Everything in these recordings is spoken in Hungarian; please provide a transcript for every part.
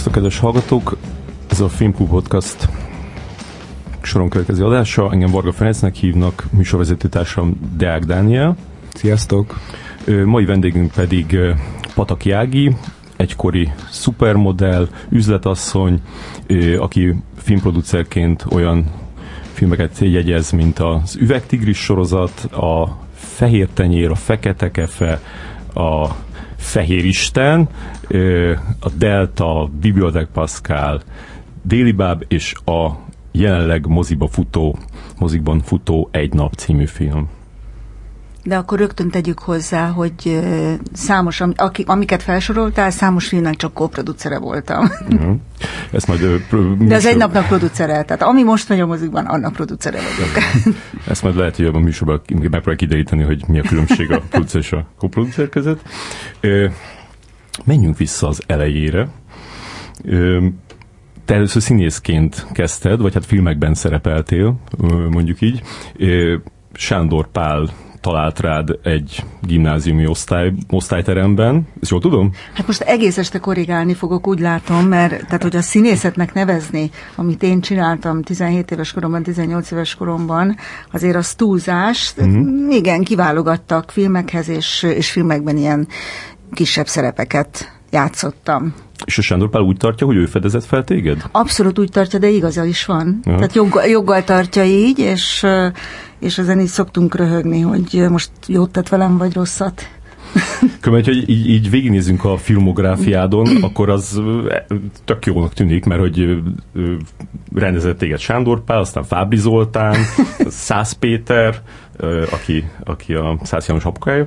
Szervusztok, kedves hallgatók! Ez a Filmklub Podcast soron következő adása. Engem Varga Ferencnek hívnak, műsorvezetőtársam Deák Dániel. Sziasztok! Mai vendégünk pedig Pataki Ági, egykori szupermodell, üzletasszony, aki filmproducerként olyan filmeket jegyez, mint az Üvegtigris sorozat, a Fehér Tenyér, a Fekete Kefe, a Fehér Isten, a Delta, Bibliotek Pascal, Déli Báb és a jelenleg moziba futó, mozikban futó Egy nap című film. De akkor rögtön tegyük hozzá, hogy számos, amiket felsoroltál, számos filmnek csak kóproducere voltam. Uh-huh. Ezt majd, De az egy napnak producere, tehát ami most megy a mozikban, annak producere vagyok. Ezt majd lehet, hogy a műsorban megpróbáljuk kideríteni, hogy mi a különbség a producer és a koproducer között. Menjünk vissza az elejére. Te először színészként kezdted, vagy hát filmekben szerepeltél, mondjuk így. Sándor Pál talált rád egy gimnáziumi osztály, osztályteremben. Ezt jól tudom? Hát most egész este korrigálni fogok, úgy látom, mert tehát, hogy a színészetnek nevezni, amit én csináltam 17 éves koromban, 18 éves koromban, azért az túlzás. Mm-hmm. Igen, kiválogattak filmekhez, és, és filmekben ilyen kisebb szerepeket játszottam. És a Sándor Pál úgy tartja, hogy ő fedezett fel téged? Abszolút úgy tartja, de igaza is van. Ja. Tehát jog, joggal tartja így, és, és ezen így szoktunk röhögni, hogy most jót tett velem, vagy rosszat. Követ, hogy így, így végignézzünk a filmográfiádon, akkor az tök jónak tűnik, mert hogy rendezett téged Sándor Pál, aztán Fábri Zoltán, Szász Péter, aki, aki a Szász János apukája,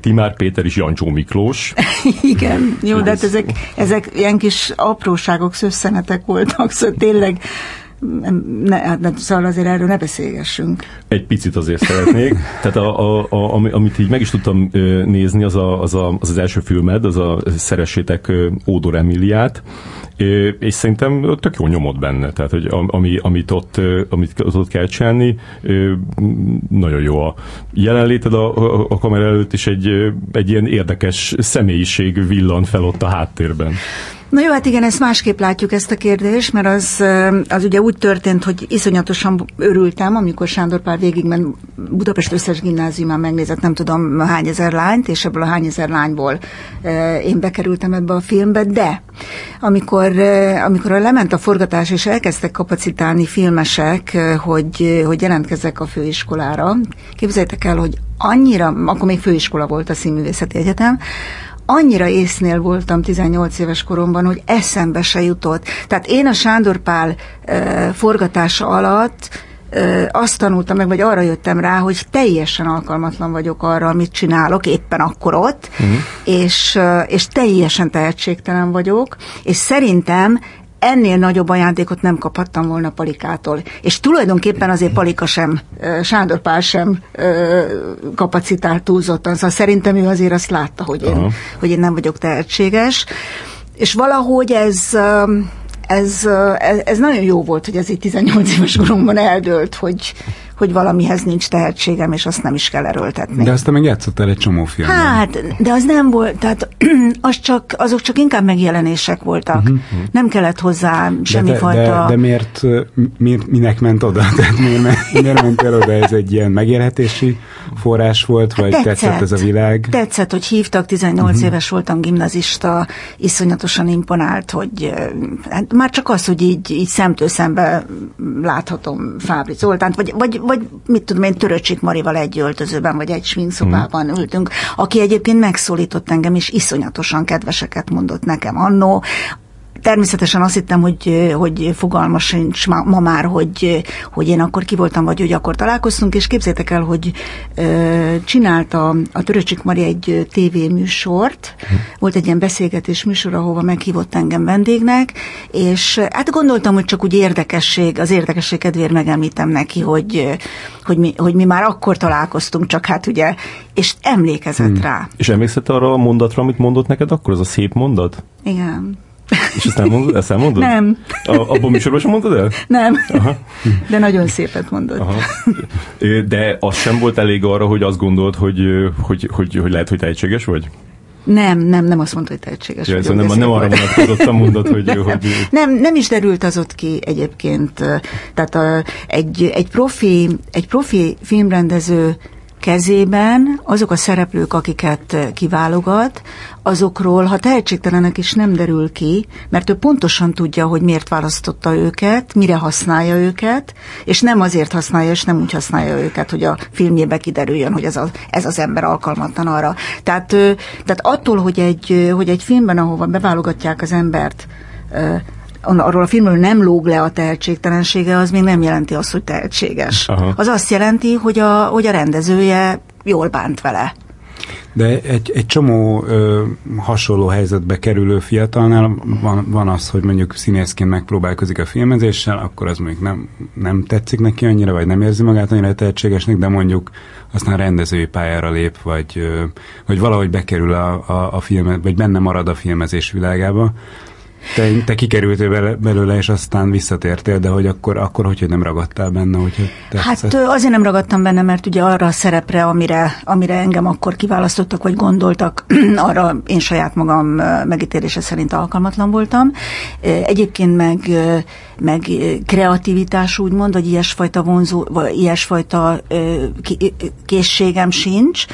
Timár Péter és Jancsó Miklós. Igen, jó, de hát ezek, ezek ilyen kis apróságok, szösszenetek voltak, szóval tényleg ne, hát ne, szóval azért erről ne beszélgessünk. Egy picit azért szeretnék. Tehát a, a, a, amit így meg is tudtam nézni, az, a, az, a, az az első filmed, az a Szeressétek Ódor Emiliát, és szerintem tök jó nyomott benne, tehát hogy ami, amit, ott, amit ott kell csinálni, nagyon jó a jelenléted a, a kamera előtt, és egy, egy ilyen érdekes személyiség villan fel ott a háttérben. Na jó, hát igen, ezt másképp látjuk ezt a kérdést, mert az, az ugye úgy történt, hogy iszonyatosan örültem, amikor Sándor Pál végigment Budapest összes gimnáziumán megnézett nem tudom hány ezer lányt, és ebből a hány ezer lányból én bekerültem ebbe a filmbe, de amikor, amikor lement a forgatás, és elkezdtek kapacitálni filmesek, hogy, hogy jelentkezzek a főiskolára, képzeljétek el, hogy annyira, akkor még főiskola volt a Színművészeti Egyetem, annyira észnél voltam 18 éves koromban, hogy eszembe se jutott. Tehát én a Sándor Pál e, forgatása alatt e, azt tanultam meg, vagy arra jöttem rá, hogy teljesen alkalmatlan vagyok arra, amit csinálok éppen akkor ott, uh-huh. és, és teljesen tehetségtelen vagyok, és szerintem ennél nagyobb ajándékot nem kaphattam volna Palikától. És tulajdonképpen azért Palika sem, Sándor Pál sem kapacitált túlzottan. Szóval szerintem ő azért azt látta, hogy én, hogy én nem vagyok tehetséges. És valahogy ez, ez, ez, ez nagyon jó volt, hogy ez így 18 éves koromban eldőlt, hogy, hogy valamihez nincs tehetségem, és azt nem is kell erőltetni. De aztán meg játszottál egy csomó filmben. Hát, de az nem volt, tehát az csak, azok csak inkább megjelenések voltak. Uh-huh. Nem kellett hozzá semmifajta... De, de, de miért, miért, minek ment oda? Tehát miért, miért mentél oda? Ez egy ilyen megélhetési forrás volt, vagy tetszett, tetszett ez a világ? Tetszett, hogy hívtak, 18 uh-huh. éves voltam gimnazista, iszonyatosan imponált, hogy hát már csak az, hogy így, így szemtől szembe láthatom Fábri Zoltánt, vagy, vagy, vagy mit tudom én, Töröcsik Marival egy öltözőben, vagy egy sminkszobában hmm. ültünk, aki egyébként megszólított engem, és iszonyatosan kedveseket mondott nekem annó, Természetesen azt hittem, hogy, hogy fogalmas sincs ma, ma már, hogy, hogy én akkor ki voltam, vagy hogy akkor találkoztunk, és képzétek el, hogy ö, csinálta a Töröcsik Mari egy tévéműsort, hm. volt egy ilyen beszélgetés műsor, ahova meghívott engem vendégnek, és hát gondoltam, hogy csak úgy érdekesség, az érdekesség kedvéért megemlítem neki, hogy, hogy, mi, hogy mi már akkor találkoztunk, csak hát ugye, és emlékezett hmm. rá. És emlékszett arra a mondatra, amit mondott neked akkor, az a szép mondat? Igen. És ezt, elmondod, ezt elmondod? Nem. A, abban műsorban sem mondtad el? Nem. Aha. De nagyon szépet mondod. Aha. De az sem volt elég arra, hogy azt gondolt, hogy, hogy, hogy, hogy lehet, hogy tehetséges vagy? Nem, nem, nem azt mondta, hogy tehetséges ja, vagyok. Nem, nem arra vonatkozott a mondat, hogy, hogy... Nem, nem is derült az ott ki egyébként. Tehát a, egy, egy, profi, egy profi filmrendező kezében azok a szereplők, akiket kiválogat, azokról, ha tehetségtelenek is nem derül ki, mert ő pontosan tudja, hogy miért választotta őket, mire használja őket, és nem azért használja, és nem úgy használja őket, hogy a filmjébe kiderüljön, hogy ez, a, ez az ember alkalmatlan arra. Tehát, tehát attól, hogy egy, hogy egy filmben, ahova beválogatják az embert, arról a filmről nem lóg le a tehetségtelensége, az még nem jelenti azt, hogy tehetséges. Aha. Az azt jelenti, hogy a, hogy a rendezője jól bánt vele. De egy, egy csomó ö, hasonló helyzetbe kerülő fiatalnál van, van az, hogy mondjuk színészként megpróbálkozik a filmezéssel, akkor az mondjuk nem, nem tetszik neki annyira, vagy nem érzi magát annyira tehetségesnek, de mondjuk aztán rendezői pályára lép, vagy, ö, vagy valahogy bekerül a, a, a filmet, vagy benne marad a filmezés világába. Te, te kikerültél belőle, és aztán visszatértél, de hogy akkor, akkor hogy nem ragadtál benne? Hogy hát azért nem ragadtam benne, mert ugye arra a szerepre, amire, amire engem akkor kiválasztottak, vagy gondoltak, arra én saját magam megítélése szerint alkalmatlan voltam. Egyébként meg, meg kreativitás úgymond, vagy ilyesfajta vonzó, vagy ilyesfajta készségem sincs,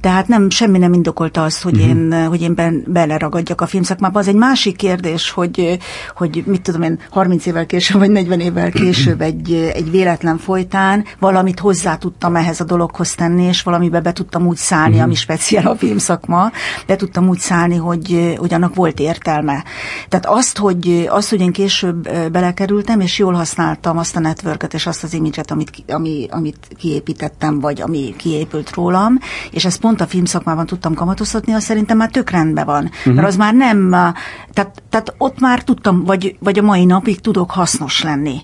tehát nem, semmi nem indokolta azt, hogy uh-huh. én, hogy én ben, beleragadjak a filmszakmába. Az egy másik kérdés, hogy, hogy mit tudom én, 30 évvel később, vagy 40 évvel később egy, egy véletlen folytán valamit hozzá tudtam ehhez a dologhoz tenni, és valamibe be tudtam úgy szállni, uh-huh. ami speciál a filmszakma, be tudtam úgy szállni, hogy, hogy annak volt értelme. Tehát azt, hogy, azt, hogy én később belekerültem, és jól használtam azt a networket és azt az imidzset, amit, ami, amit kiépítettem, vagy ami kiépült rólam, és ezt pont a filmszakmában tudtam kamatoztatni, az szerintem már tök rendben van. Uh-huh. Mert az már nem, tehát, tehát ott már tudtam, vagy, vagy a mai napig tudok hasznos lenni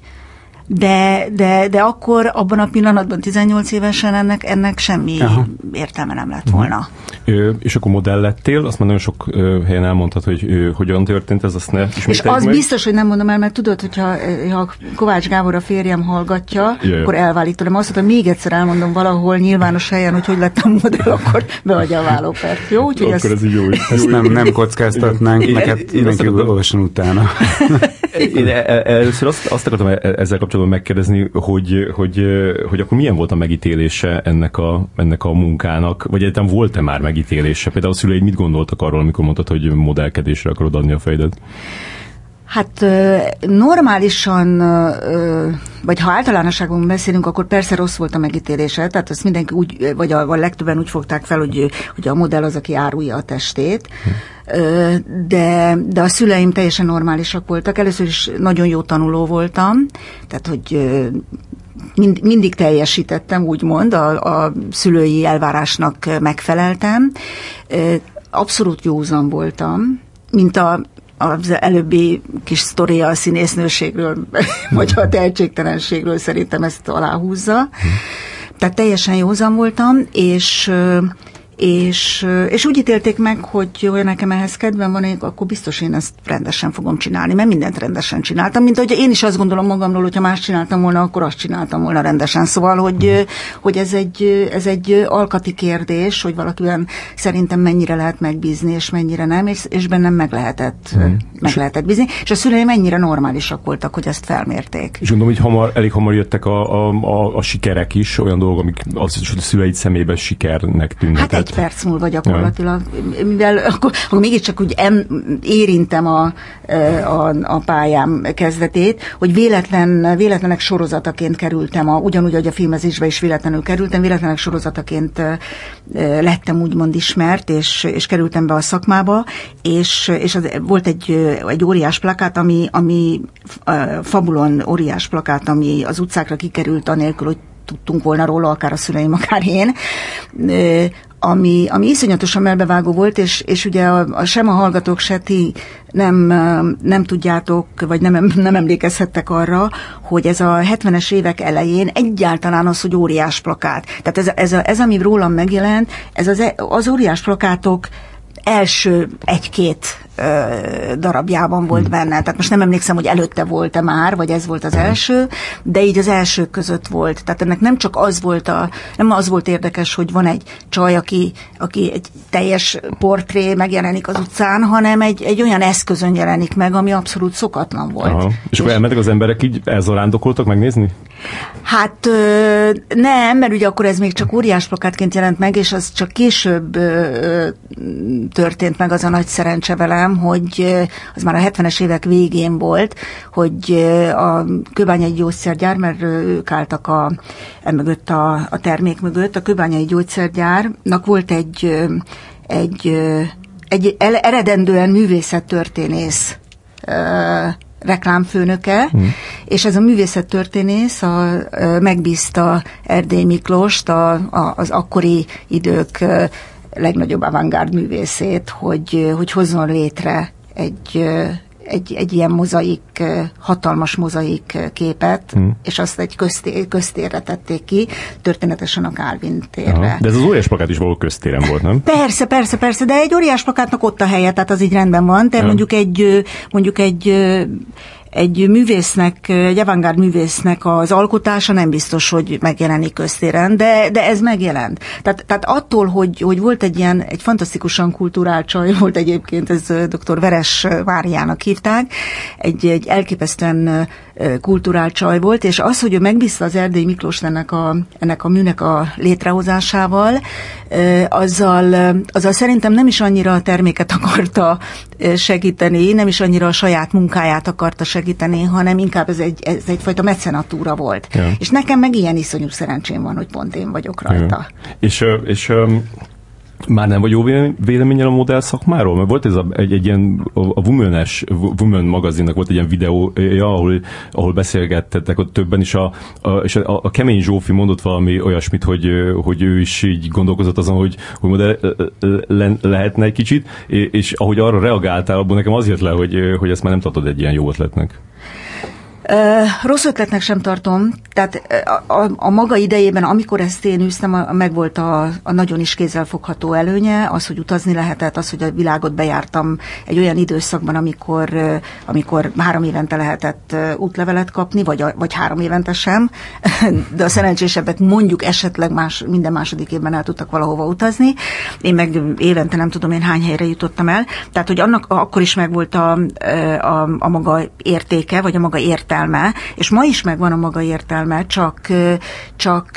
de, de, de akkor abban a pillanatban 18 évesen ennek, ennek semmi Aha. értelme nem lett volna. Uh-huh. Ö, és akkor modell lettél, azt már nagyon sok ö, helyen elmondtad, hogy ö, hogyan történt ez, azt ne És az meg. biztos, hogy nem mondom el, mert tudod, hogyha ha Kovács Gábor a férjem hallgatja, Jaj. akkor elválik tőlem. Azt mondta, még egyszer elmondom valahol nyilvános helyen, hogy hogy lettem modell, akkor beadja a vállópert. Jó? Úgyhogy akkor ezt, ez jó. Ezt nem, nem kockáztatnánk, meg hát mindenki olvasson utána. Én e- e- először azt, azt akartam e- ezzel kapcsolatban megkérdezni, hogy, hogy, hogy akkor milyen volt a megítélése ennek a, ennek a munkának, vagy egyáltalán volt-e már megítélése? Például a szüleid mit gondoltak arról, amikor mondtad, hogy modellkedésre akarod adni a fejedet? Hát normálisan, vagy ha általánosságban beszélünk, akkor persze rossz volt a megítélése, tehát azt mindenki úgy, vagy a, vagy legtöbben úgy fogták fel, hogy, hogy a modell az, aki árulja a testét, de, de a szüleim teljesen normálisak voltak. Először is nagyon jó tanuló voltam, tehát hogy mind, mindig teljesítettem, úgymond, a, a szülői elvárásnak megfeleltem. Abszolút józan voltam, mint a az előbbi kis sztoria a színésznőségről, vagy a tehetségtelenségről szerintem ezt aláhúzza. Tehát teljesen józan voltam, és és, és úgy ítélték meg, hogy hogy nekem ehhez kedvem van, akkor biztos én ezt rendesen fogom csinálni, mert mindent rendesen csináltam, mint hogy én is azt gondolom magamról, hogyha más csináltam volna, akkor azt csináltam volna rendesen. Szóval, hogy, hogy ez, egy, ez egy alkati kérdés, hogy valakiben szerintem mennyire lehet megbízni, és mennyire nem, és, és bennem meg lehetett, mm. meg lehetett bízni, és a szüleim mennyire normálisak voltak, hogy ezt felmérték. És gondolom, hogy hamar, elég hamar jöttek a, a, a, a sikerek is, olyan dolgok, amik az, a szüleid szemében sikernek tűntek. Hát egy perc múlva gyakorlatilag, ja. mivel akkor, akkor mégiscsak úgy em, érintem a, a, a pályám kezdetét, hogy véletlen, véletlenek sorozataként kerültem, a, ugyanúgy, hogy a filmezésbe is véletlenül kerültem, véletlenek sorozataként lettem úgymond ismert, és, és kerültem be a szakmába, és, és az, volt egy, egy óriás plakát, ami, ami Fabulon óriás plakát, ami az utcákra kikerült anélkül, hogy tudtunk volna róla, akár a szüleim, akár én, ami, ami iszonyatosan melbevágó volt, és, és ugye a, a, sem a hallgatók, se ti nem, nem tudjátok, vagy nem, nem emlékezhettek arra, hogy ez a 70-es évek elején egyáltalán az, hogy óriás plakát. Tehát ez, ez, a, ez ami rólam megjelent, ez az, az óriás plakátok első egy-két darabjában volt hmm. benne. Tehát most nem emlékszem, hogy előtte volt-e már, vagy ez volt az első, de így az első között volt. Tehát ennek nem csak az volt a, nem az volt érdekes, hogy van egy csaj, aki, aki egy teljes portré megjelenik az utcán, hanem egy, egy olyan eszközön jelenik meg, ami abszolút szokatlan volt. Aha. És, és akkor elmentek az emberek így elzarándokoltak megnézni? Hát ö, nem, mert ugye akkor ez még csak óriás plakátként jelent meg, és az csak később ö, történt meg az a nagy szerencse velem, hogy az már a 70-es évek végén volt, hogy a kőbányai gyógyszergyár, mert ők álltak a, mögött a, a termék mögött, a kőbányai gyógyszergyárnak volt egy, egy, egy eredendően művészettörténész reklámfőnöke, mm. és ez a művészettörténész a, a, megbízta Erdély Miklóst, a, a, az akkori idők legnagyobb avantgárd művészét, hogy, hogy hozzon létre egy, egy, egy ilyen mozaik, hatalmas mozaik képet, hmm. és azt egy közté, köztérre tették ki, történetesen a Calvin térre. Aha. De ez az óriás plakát is való köztéren volt, nem? Persze, persze, persze, de egy óriás plakátnak ott a helye, tehát az így rendben van, de mondjuk egy, mondjuk egy egy művésznek, egy avantgárd művésznek az alkotása nem biztos, hogy megjelenik köztéren, de, de ez megjelent. Tehát, tehát attól, hogy, hogy volt egy ilyen, egy fantasztikusan kulturált csaj, volt egyébként, ez dr. Veres Máriának hívták, egy, egy elképesztően kulturált csaj volt, és az, hogy ő megbízta az Erdély Miklós ennek a, ennek a műnek a létrehozásával, azzal, azzal szerintem nem is annyira a terméket akarta segíteni, nem is annyira a saját munkáját akarta segíteni, hanem inkább ez, egy, ez egyfajta mecenatúra volt. Ja. És nekem meg ilyen iszonyú szerencsém van, hogy pont én vagyok rajta. Ja. És, és már nem vagy jó véleményel a modell szakmáról? Mert volt ez a, egy, egy ilyen, a Woman-es, Woman magazinnak volt egy ilyen videója, ahol, ahol beszélgettettek ott többen, is a, a, és a, a Kemény Zsófi mondott valami olyasmit, hogy, hogy ő is így gondolkozott azon, hogy, hogy modell le, lehetne egy kicsit, és ahogy arra reagáltál, abból nekem az jött le, hogy, hogy ezt már nem tartod egy ilyen jó ötletnek. Rossz ötletnek sem tartom, tehát a, a, a maga idejében, amikor ezt én űztem, a, megvolt a, a nagyon is kézzelfogható előnye, az, hogy utazni lehetett, az, hogy a világot bejártam egy olyan időszakban, amikor, amikor három évente lehetett útlevelet kapni, vagy, vagy három évente sem, de a szerencsésebbek mondjuk esetleg más, minden második évben el tudtak valahova utazni. Én meg évente nem tudom én hány helyre jutottam el. Tehát, hogy annak akkor is megvolt a, a, a maga értéke, vagy a maga értelme, értelme, és ma is megvan a maga értelme, csak, csak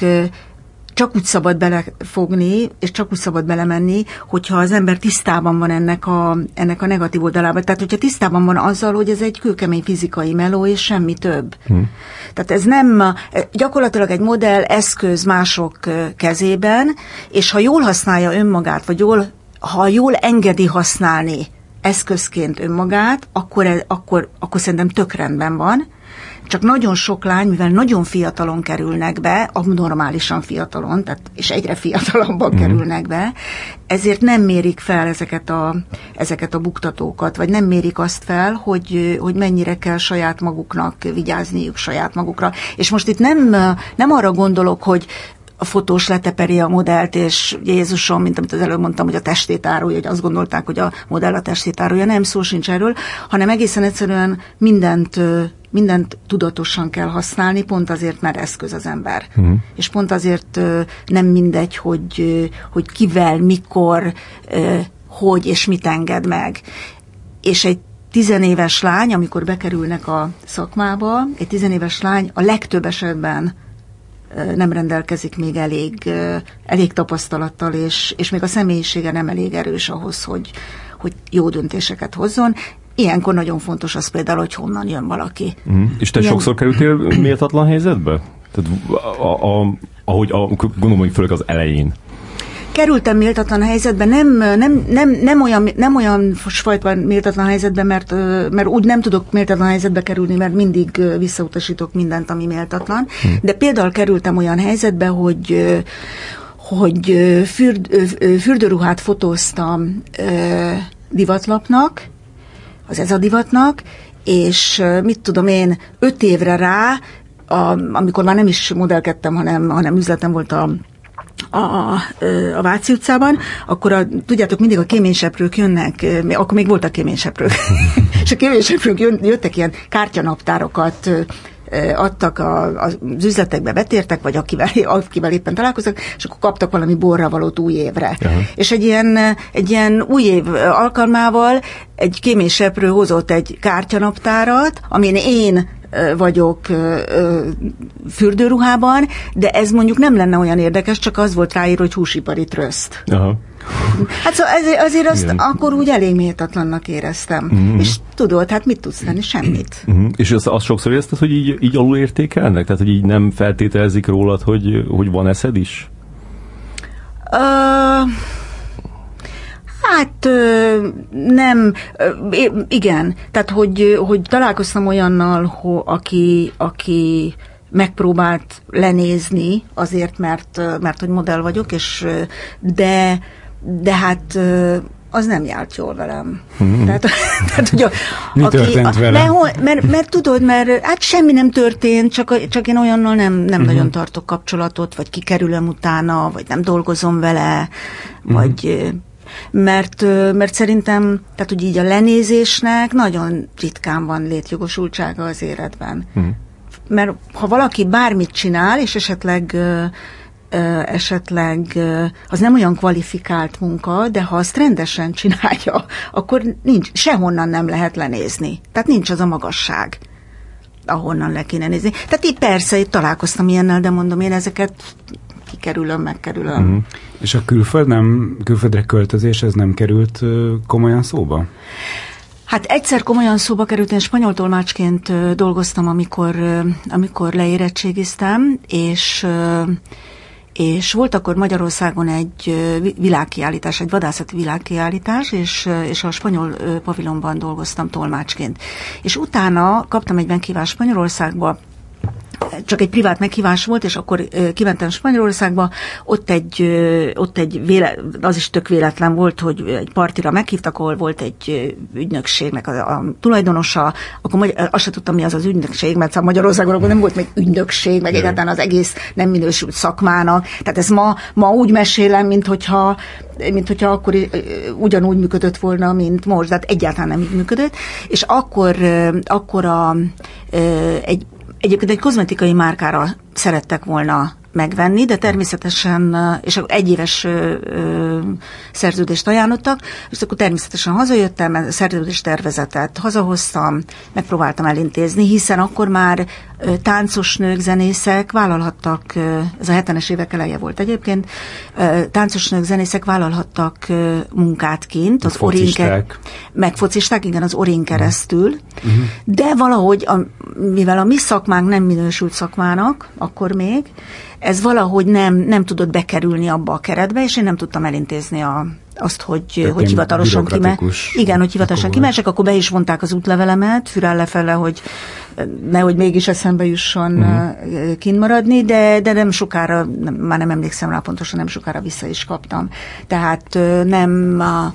csak úgy szabad belefogni, és csak úgy szabad belemenni, hogyha az ember tisztában van ennek a, ennek a negatív oldalában. Tehát, hogyha tisztában van azzal, hogy ez egy kőkemény fizikai meló, és semmi több. Hmm. Tehát ez nem gyakorlatilag egy modell eszköz mások kezében, és ha jól használja önmagát, vagy jól, ha jól engedi használni eszközként önmagát, akkor, akkor, akkor szerintem tök rendben van, csak nagyon sok lány, mivel nagyon fiatalon kerülnek be, abnormálisan fiatalon, tehát, és egyre fiatalabban mm. kerülnek be, ezért nem mérik fel ezeket a, ezeket a buktatókat, vagy nem mérik azt fel, hogy, hogy mennyire kell saját maguknak vigyázniuk saját magukra. És most itt nem, nem arra gondolok, hogy a fotós leteperi a modellt, és Jézusom, mint amit az előbb mondtam, hogy a testét árulja, hogy azt gondolták, hogy a modell a testét árulja, nem szó sincs erről, hanem egészen egyszerűen mindent mindent tudatosan kell használni, pont azért, mert eszköz az ember. Uh-huh. És pont azért nem mindegy, hogy, hogy kivel, mikor, hogy és mit enged meg. És egy tizenéves lány, amikor bekerülnek a szakmába, egy tizenéves lány a legtöbb esetben nem rendelkezik még elég, elég tapasztalattal, és, és még a személyisége nem elég erős ahhoz, hogy, hogy jó döntéseket hozzon. Ilyenkor nagyon fontos az például, hogy honnan jön valaki. Mm. És te Ilyen... sokszor kerültél méltatlan helyzetbe? Tehát a, a, ahogy a, gondolom, hogy főleg az elején kerültem méltatlan helyzetbe, nem, nem, nem, nem, olyan, nem olyan fajta méltatlan helyzetbe, mert, mert úgy nem tudok méltatlan helyzetbe kerülni, mert mindig visszautasítok mindent, ami méltatlan. Hm. De például kerültem olyan helyzetbe, hogy hogy fürd, fürdőruhát fotóztam divatlapnak, az ez a divatnak, és mit tudom én, öt évre rá, a, amikor már nem is modellkedtem, hanem, hanem üzletem volt a a, a Váci utcában, akkor a, tudjátok, mindig a kéményseprők jönnek, akkor még voltak kéményseprők, és a kéményseprők jöttek ilyen kártyanaptárokat adtak a, az üzletekbe, betértek, vagy akivel, akivel éppen találkoztak, és akkor kaptak valami borra valót új évre. Aha. És egy ilyen, egy ilyen új év alkalmával egy kéményseprő hozott egy kártyanaptárat, amin én vagyok fürdőruhában, de ez mondjuk nem lenne olyan érdekes, csak az volt ráír, hogy húsipari tröszt. Aha. Hát szóval ezért, azért azt Igen. akkor úgy elég méltatlannak éreztem. Mm-hmm. És tudod, hát mit tudsz tenni? Semmit. Mm-hmm. És azt, azt sokszor érezted, hogy így, így alulértékelnek? Tehát, hogy így nem feltételezik rólad, hogy, hogy van eszed is? Uh, Hát nem, igen, tehát hogy, hogy találkoztam olyannal, ho, aki, aki megpróbált lenézni azért, mert, mert hogy modell vagyok, és de, de hát az nem járt jól velem. Mm-hmm. Tehát, tehát, hogy a, Mi aki, történt vele? Mert, mert, mert tudod, mert hát semmi nem történt, csak, csak én olyannal nem, nem mm-hmm. nagyon tartok kapcsolatot, vagy kikerülöm utána, vagy nem dolgozom vele, mm-hmm. vagy mert, mert szerintem, tehát hogy így a lenézésnek nagyon ritkán van létjogosultsága az életben. Mm. Mert ha valaki bármit csinál, és esetleg esetleg az nem olyan kvalifikált munka, de ha azt rendesen csinálja, akkor nincs, sehonnan nem lehet lenézni. Tehát nincs az a magasság, ahonnan le kéne nézni. Tehát itt persze, itt találkoztam ilyennel, de mondom, én ezeket kikerülöm, megkerülöm. Mm. És a külföld nem, külföldre költözés, ez nem került komolyan szóba? Hát egyszer komolyan szóba került, én spanyol tolmácsként dolgoztam, amikor, amikor leérettségiztem, és és volt akkor Magyarországon egy világkiállítás, egy vadászati világkiállítás, és, és a spanyol pavilonban dolgoztam tolmácsként. És utána kaptam egy meghívást Spanyolországba, csak egy privát meghívás volt, és akkor kimentem Spanyolországba, ott egy, ott egy véle, az is tök véletlen volt, hogy egy partira meghívtak, ahol volt egy ügynökségnek a, a tulajdonosa, akkor magyar, azt sem tudtam, mi az az ügynökség, mert szóval Magyarországon akkor nem volt még ügynökség, meg egyáltalán az egész nem minősült szakmának. Tehát ez ma, ma úgy mesélem, mint hogyha, mint hogyha akkor ugyanúgy működött volna, mint most, de hát egyáltalán nem így működött. És akkor, akkor a, egy Egyébként egy kozmetikai márkára szerettek volna megvenni, de természetesen, és egy éves szerződést ajánlottak, és akkor természetesen hazajöttem, szerződés tervezetet hazahoztam, megpróbáltam elintézni, hiszen akkor már táncos nők, zenészek vállalhattak, ez a 70-es évek eleje volt egyébként, táncos nők, zenészek vállalhattak munkát kint, az orin meg focisták, igen, az orin keresztül, uh-huh. de valahogy, a, mivel a mi szakmánk nem minősült szakmának, akkor még, ez valahogy nem, nem tudott bekerülni abba a keretbe, és én nem tudtam elintézni a, azt, hogy, Tehát hogy hivatalosan kime. Igen, hogy hivatalosan kimesek, akkor be is vonták az útlevelemet, fürel lefele, hogy nehogy mégis eszembe jusson uh-huh. kint maradni, de, de nem sokára, nem, már nem emlékszem rá pontosan, nem sokára vissza is kaptam. Tehát nem a,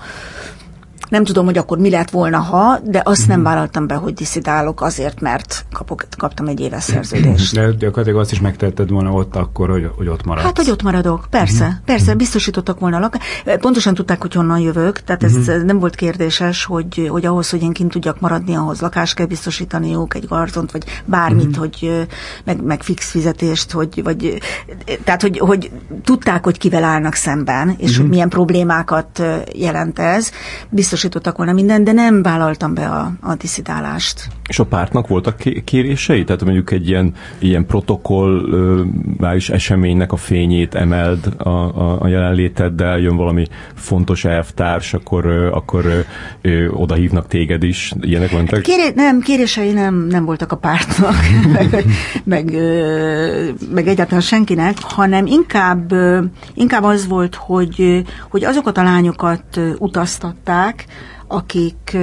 nem tudom, hogy akkor mi lett volna, ha, de azt nem mhm. vállaltam be, hogy diszidálok azért, mert kapok, kaptam egy éves szerződést. De gyakorlatilag azt is megtetted volna ott akkor, hogy, hogy ott maradsz. Hát, hogy ott maradok, persze, uh-huh. persze, biztosítottak volna lak. Pontosan tudták, hogy honnan jövök, tehát ez uh-huh. nem volt kérdéses, hogy, hogy ahhoz, hogy én kint tudjak maradni, ahhoz lakást kell biztosítaniuk, egy garzont, vagy bármit, uh-huh. hogy meg, meg fix fizetést, hogy, vagy, tehát, hogy, hogy tudták, hogy kivel állnak szemben, és uh-huh. hogy milyen problémákat jelent ez. Biztos biztosítottak volna minden, de nem vállaltam be a, a diszidálást. És a pártnak voltak kérései? Tehát mondjuk egy ilyen, ilyen protokollális eseménynek a fényét emeld a, a, a jelenléteddel, jön valami fontos elvtárs, akkor, akkor ö, oda hívnak téged is. Ilyenek voltak? Kéré, nem, kérései nem, nem voltak a pártnak, meg, meg, meg egyáltalán senkinek, hanem inkább, inkább az volt, hogy, hogy azokat a lányokat utaztatták, akik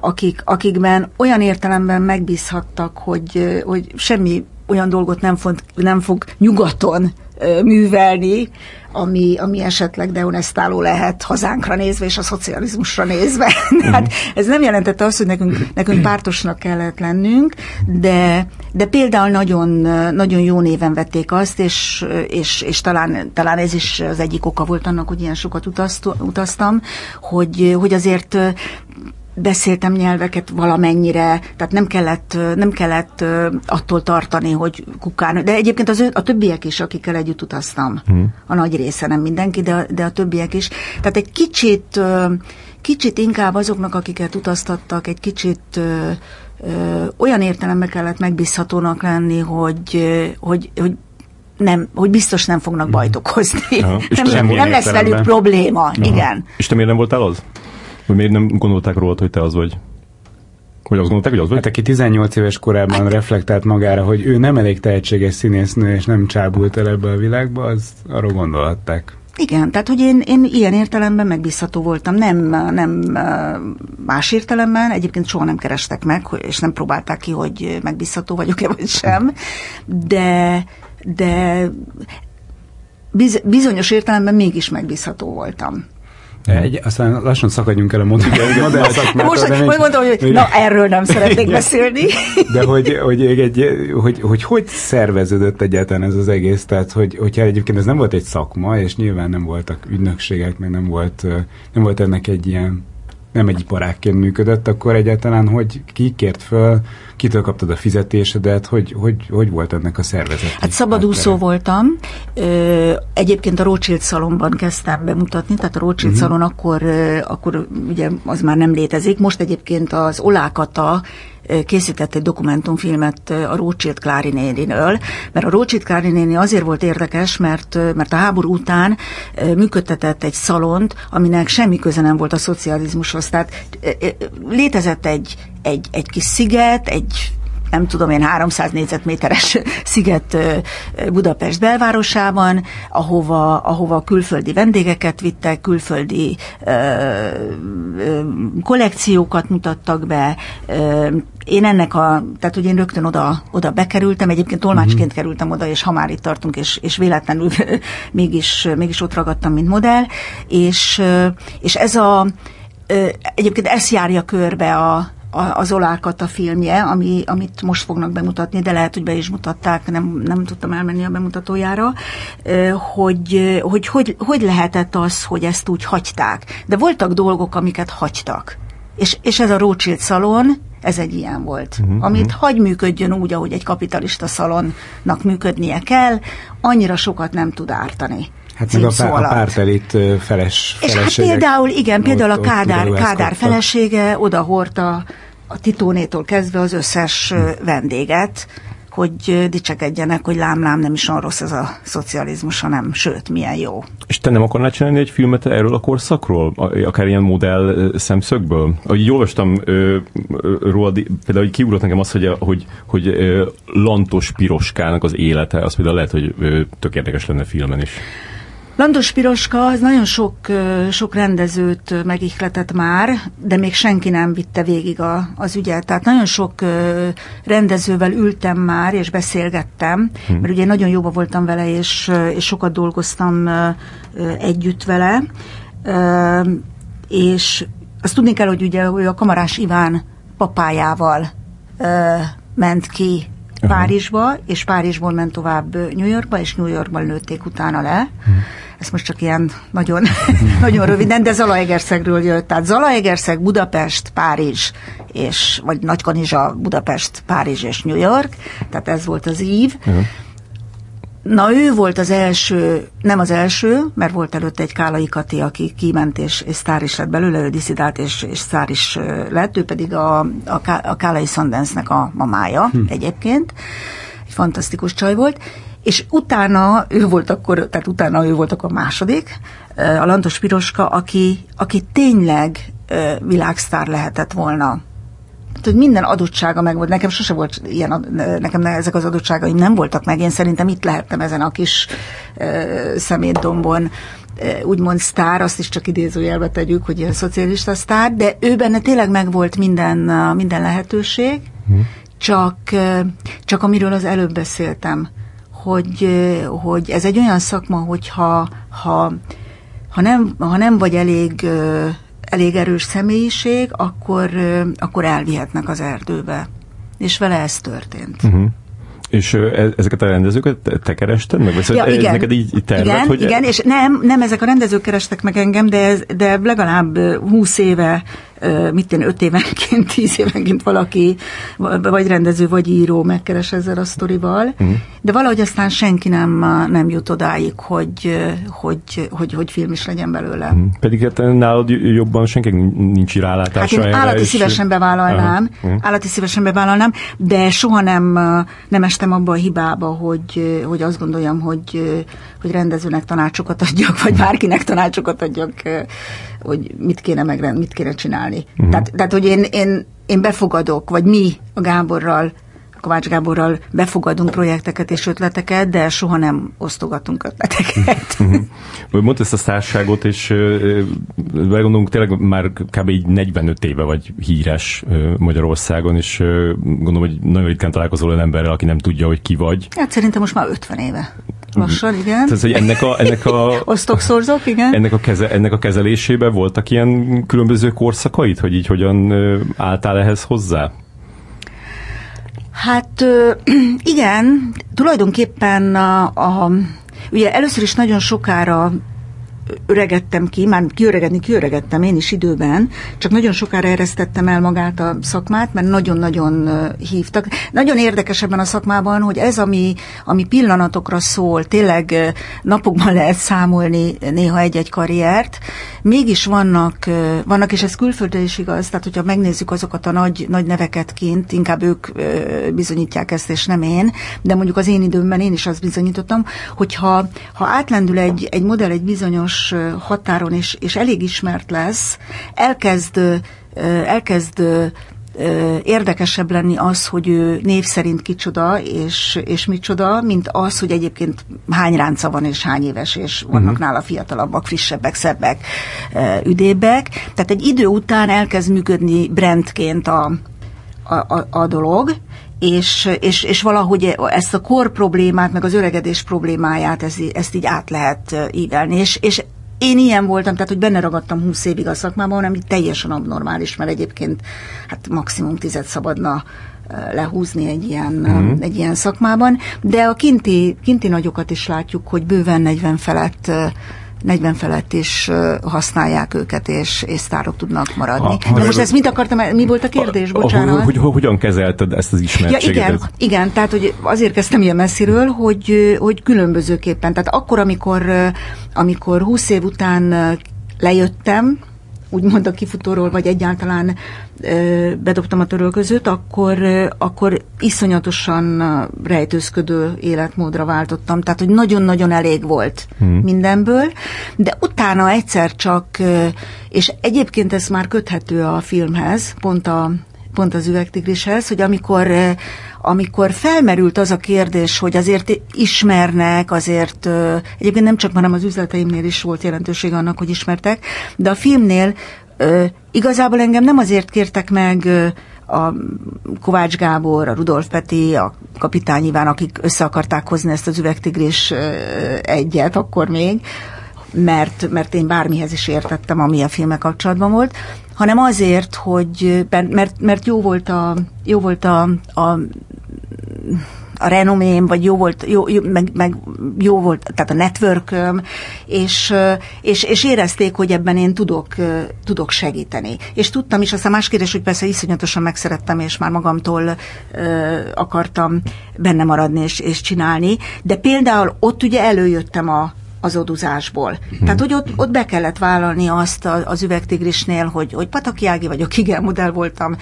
akik, akikben olyan értelemben megbízhattak, hogy, hogy semmi olyan dolgot nem, font, nem fog nyugaton művelni, ami, ami esetleg deonestáló lehet hazánkra nézve és a szocializmusra nézve. hát ez nem jelentette azt, hogy nekünk, nekünk pártosnak kellett lennünk, de, de például nagyon, nagyon jó néven vették azt, és, és, és talán, talán ez is az egyik oka volt annak, hogy ilyen sokat utaztam, hogy, hogy azért beszéltem nyelveket valamennyire, tehát nem kellett, nem kellett attól tartani, hogy kukán, de egyébként az, a többiek is, akikkel együtt utaztam, hmm. a nagy része, nem mindenki, de, de a többiek is. Tehát egy kicsit, kicsit inkább azoknak, akiket utaztattak, egy kicsit olyan értelemben kellett megbízhatónak lenni, hogy, hogy, hogy nem, hogy biztos nem fognak bajt okozni. Ja, nem, nem lesz velük probléma, Aha. igen. És te miért nem voltál az? Hogy miért nem gondolták rólad, hogy te az vagy? Hogy azt gondolták, hogy az vagy? Hát aki 18 éves korában hát. reflektált magára, hogy ő nem elég tehetséges színésznő, és nem csábult el ebbe a világba, az arról gondolhatták. Igen, tehát hogy én, én ilyen értelemben megbízható voltam, nem, nem más értelemben, egyébként soha nem kerestek meg, és nem próbálták ki, hogy megbízható vagyok-e vagy sem, de, de bizonyos értelemben mégis megbízható voltam. Egy, aztán lassan szakadjunk el a modell, modell szakmát. Most, hogy mondom, hogy na, erről nem szeretnék beszélni. De hogy hogy, egy, hogy, hogy, hogy szerveződött egyáltalán ez az egész? Tehát, hogy, hogyha egyébként ez nem volt egy szakma, és nyilván nem voltak ügynökségek, meg nem volt, nem volt ennek egy ilyen nem egy iparákként működött, akkor egyáltalán hogy ki kért föl, kitől kaptad a fizetésedet, hogy, hogy, hogy volt ennek a szervezet? Hát szabadúszó háttere? voltam. Ö, egyébként a Rothschild szalomban kezdtem bemutatni, tehát a Rothschild uh-huh. szalon akkor, akkor ugye az már nem létezik. Most egyébként az Olákata készített egy dokumentumfilmet a Rothschild Klári néniről, mert a Rothschild Klári néni azért volt érdekes, mert, mert a háború után működtetett egy szalont, aminek semmi köze nem volt a szocializmushoz. Tehát létezett egy, egy, egy kis sziget, egy nem tudom én, 300 négyzetméteres sziget Budapest belvárosában, ahova, ahova külföldi vendégeket vittek, külföldi ö, ö, kollekciókat mutattak be. Ö, én ennek a, tehát hogy én rögtön oda, oda bekerültem, egyébként tolmácsként uh-huh. kerültem oda, és ha már itt tartunk, és, és véletlenül mégis, mégis ott ragadtam, mint modell, és, és ez a, egyébként ezt járja körbe a, az Olákat a filmje, ami, amit most fognak bemutatni, de lehet, hogy be is mutatták, nem, nem tudtam elmenni a bemutatójára, hogy hogy, hogy hogy lehetett az, hogy ezt úgy hagyták. De voltak dolgok, amiket hagytak. És, és ez a Rothschild szalon, ez egy ilyen volt, uh-huh, amit uh-huh. hagy működjön úgy, ahogy egy kapitalista szalonnak működnie kell, annyira sokat nem tud ártani. Hát meg a, pár, a pártelit feles, És hát például, igen, például a Kádár, Kádár felesége oda hordta a Titónétól kezdve az összes vendéget, hogy dicsekedjenek, hogy lám-lám nem is olyan rossz ez a szocializmus, hanem sőt, milyen jó. És te nem akarnál csinálni egy filmet erről a korszakról? Akár ilyen modell szemszögből? Ahogy olvastam róla, például hogy kiugrott nekem az, hogy, hogy, hogy Lantos Piroskának az élete, az például lehet, hogy tök érdekes lenne filmen is. Landos Piroska az nagyon sok, sok rendezőt megihletett már, de még senki nem vitte végig a, az ügyet. Tehát nagyon sok rendezővel ültem már, és beszélgettem, hmm. mert ugye nagyon jóba voltam vele, és, és sokat dolgoztam együtt vele. És azt tudni kell, hogy ugye hogy a Kamarás Iván papájával ment ki Párizsba, és Párizsból ment tovább New Yorkba, és New Yorkban lőtték utána le. Hmm ez most csak ilyen nagyon, nagyon röviden, de Zalaegerszegről jött. Tehát Zalaegerszeg, Budapest, Párizs, és, vagy Nagykanizsa, Budapest, Párizs és New York, tehát ez volt az ív. Uh-huh. Na ő volt az első, nem az első, mert volt előtte egy Kálai Kati, aki kiment és, és sztár is lett belőle, ő diszidált és, és sztár is lett, ő pedig a, a, a Kálai Sundance-nek a mamája hm. egyébként. Egy fantasztikus csaj volt és utána ő volt akkor, tehát utána ő volt akkor a második, a Lantos Piroska, aki, aki tényleg világsztár lehetett volna. Tehát, hogy minden adottsága meg volt. Nekem sose volt ilyen, nekem ezek az adottságaim nem voltak meg. Én szerintem itt lehettem ezen a kis szemétdombon úgymond sztár, azt is csak idézőjelbe tegyük, hogy ilyen szocialista sztár, de ő benne tényleg megvolt minden, minden lehetőség, hm. csak, csak amiről az előbb beszéltem, hogy, hogy ez egy olyan szakma, hogyha ha, ha, nem, ha nem vagy elég, elég erős személyiség, akkor, akkor elvihetnek az erdőbe. És vele ez történt. Uh-huh. És e, ezeket a rendezőket te kerested meg? Vagy ja, igen. neked így, így terved, igen, hogy... igen, és nem, nem ezek a rendezők kerestek meg engem, de, ez, de legalább 20 éve mit én, öt évenként, tíz évenként valaki, vagy rendező, vagy író megkeres ezzel a sztorival, uh-huh. de valahogy aztán senki nem, nem jut odáig, hogy, hogy, hogy, hogy film is legyen belőle. Uh-huh. Pedig hát nálad jobban senki nincs rálátása hát én állati és... szívesen bevállalnám, uh-huh. állati szívesen bevállalnám, de soha nem, nem estem abba a hibába, hogy, hogy azt gondoljam, hogy, hogy rendezőnek tanácsokat adjak, vagy bárkinek tanácsokat adjak, hogy mit kéne megrend, mit kéne csinálni. Uh-huh. Tehát, tehát, hogy én, én, én befogadok, vagy mi a Gáborral Kovács Gáborral befogadunk projekteket és ötleteket, de soha nem osztogatunk ötleteket. Uh-huh. Mondta ezt a szárságot, és gondolunk, tényleg már kb. így 45 éve vagy híres Magyarországon, és gondolom, hogy nagyon ritkán találkozol olyan emberrel, aki nem tudja, hogy ki vagy. Hát szerintem most már 50 éve. Lassan, igen. Tehát, hogy ennek a... Ennek a Osztok, szorzok, igen. Ennek a, keze, ennek a kezelésében voltak ilyen különböző korszakait, hogy így hogyan álltál ehhez hozzá? Hát igen, tulajdonképpen a, a, ugye először is nagyon sokára öregettem ki, már kiöregedni kiöregettem én is időben, csak nagyon sokára eresztettem el magát a szakmát, mert nagyon-nagyon hívtak. Nagyon érdekes ebben a szakmában, hogy ez, ami, ami pillanatokra szól, tényleg napokban lehet számolni néha egy-egy karriert, mégis vannak, vannak, és ez külföldre is igaz, tehát hogyha megnézzük azokat a nagy, nagy neveket kint, inkább ők bizonyítják ezt, és nem én, de mondjuk az én időmben én is azt bizonyítottam, hogyha ha átlendül egy, egy modell egy bizonyos határon, és, és elég ismert lesz, elkezd, elkezd érdekesebb lenni az, hogy ő név szerint kicsoda, és, és micsoda, mint az, hogy egyébként hány ránca van, és hány éves, és vannak uh-huh. nála fiatalabbak, frissebbek, szebbek, üdébbek. Tehát egy idő után elkezd működni brandként a, a, a, a dolog, és, és, és valahogy ezt a kor problémát, meg az öregedés problémáját, ezt, ezt így át lehet ívelni. És, és én ilyen voltam, tehát hogy benne ragadtam 20 évig a szakmában, ami teljesen abnormális, mert egyébként hát maximum tized szabadna lehúzni egy ilyen, mm. egy ilyen szakmában, de a kinti, kinti nagyokat is látjuk, hogy bőven 40 felett 40 felett is használják őket, és, és sztárok tudnak maradni. Ha, De most ezt mit akartam, mi volt a kérdés, bocsánat? Hogy, hogy, hogyan kezelted ezt az ismertséget? Ja, igen, igen, tehát hogy azért kezdtem ilyen messziről, hogy, hogy különbözőképpen. Tehát akkor, amikor, amikor 20 év után lejöttem, úgymond a kifutóról, vagy egyáltalán bedobtam a törölközőt, akkor, akkor iszonyatosan rejtőzködő életmódra váltottam. Tehát, hogy nagyon-nagyon elég volt hmm. mindenből, de utána egyszer csak, és egyébként ez már köthető a filmhez, pont a pont az üvegtigrishez, hogy amikor, amikor felmerült az a kérdés, hogy azért ismernek, azért egyébként nem csak már az üzleteimnél is volt jelentőség annak, hogy ismertek, de a filmnél igazából engem nem azért kértek meg a Kovács Gábor, a Rudolf Peti, a kapitány Iván, akik össze akarták hozni ezt az üvegtigris egyet akkor még, mert, mert én bármihez is értettem, ami a filmek kapcsolatban volt, hanem azért, hogy mert, mert jó volt a, jó volt a, a a renomém, vagy jó volt, jó, jó, meg, meg jó volt, tehát a networköm, és, és, és érezték, hogy ebben én tudok, tudok segíteni. És tudtam is, aztán más kérdés, hogy persze iszonyatosan megszerettem, és már magamtól ö, akartam benne maradni és, és csinálni, de például ott ugye előjöttem a, az oduzásból. Hmm. Tehát, hogy ott, ott be kellett vállalni azt az üvegtigrisnél, hogy, hogy Pataki Ági vagyok, igen, modell voltam,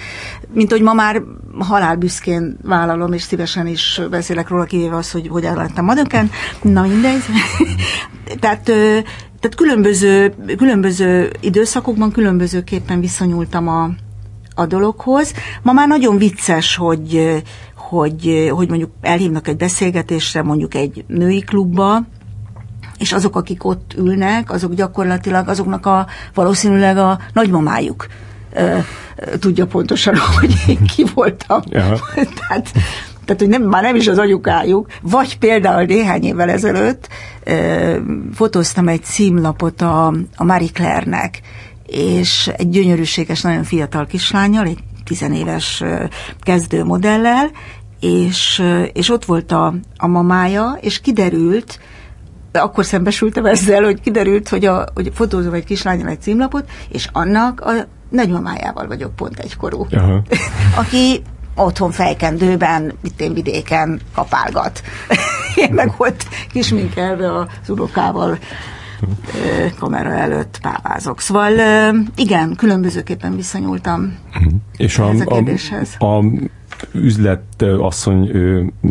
mint hogy ma már halálbüszkén vállalom, és szívesen is beszélek róla, kivéve az, hogy hogy lettem madöken. Na mindegy. tehát, tehát különböző, különböző időszakokban különbözőképpen viszonyultam a, a dologhoz. Ma már nagyon vicces, hogy, hogy, hogy mondjuk elhívnak egy beszélgetésre, mondjuk egy női klubba, és azok, akik ott ülnek, azok gyakorlatilag azoknak a valószínűleg a nagymamájuk ö, tudja pontosan, hogy én ki voltam. Tehát, tehát hogy nem, már nem is az anyukájuk, vagy például néhány évvel ezelőtt ö, fotóztam egy címlapot a, a Marie Claire-nek, és egy gyönyörűséges, nagyon fiatal kislányjal, egy tizenéves kezdő modellel, és, és ott volt a, a mamája, és kiderült, akkor szembesültem ezzel, hogy kiderült, hogy, a, hogy fotózom egy kislányal egy címlapot, és annak a nagymamájával vagyok pont egykorú. Aha. Aki otthon fejkendőben, itt én vidéken kapálgat. én meg ott kisminkelve az unokával kamera előtt pávázok. Szóval igen, különbözőképpen viszonyultam uh-huh. És a, a, a, a üzletasszony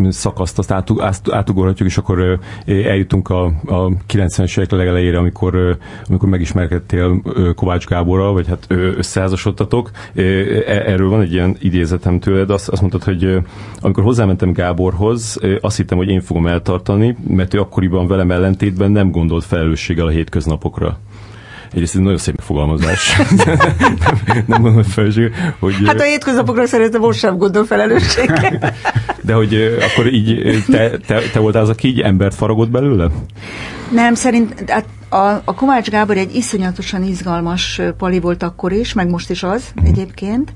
szakaszt azt átugorhatjuk, és akkor eljutunk a, a 90-es évek legelejére, amikor, amikor megismerkedtél Kovács Gáborral, vagy hát összeházasodtatok. E, erről van egy ilyen idézetem tőled, azt, azt mondtad, hogy amikor hozzámentem Gáborhoz, azt hittem, hogy én fogom eltartani, mert ő akkoriban velem ellentétben nem gondolt felelősséggel a hétköznapokra. Egyrészt ez nagyon szép fogalmazás. nem, nem gondolom felelősség, hogy... Hát a hétköznapokra szerintem most sem gondol felelősség. De hogy akkor így te, te, te voltál az, aki így embert faragott belőle? Nem, szerint hát a, a Kovács Gábor egy iszonyatosan izgalmas pali volt akkor is, meg most is az mm. egyébként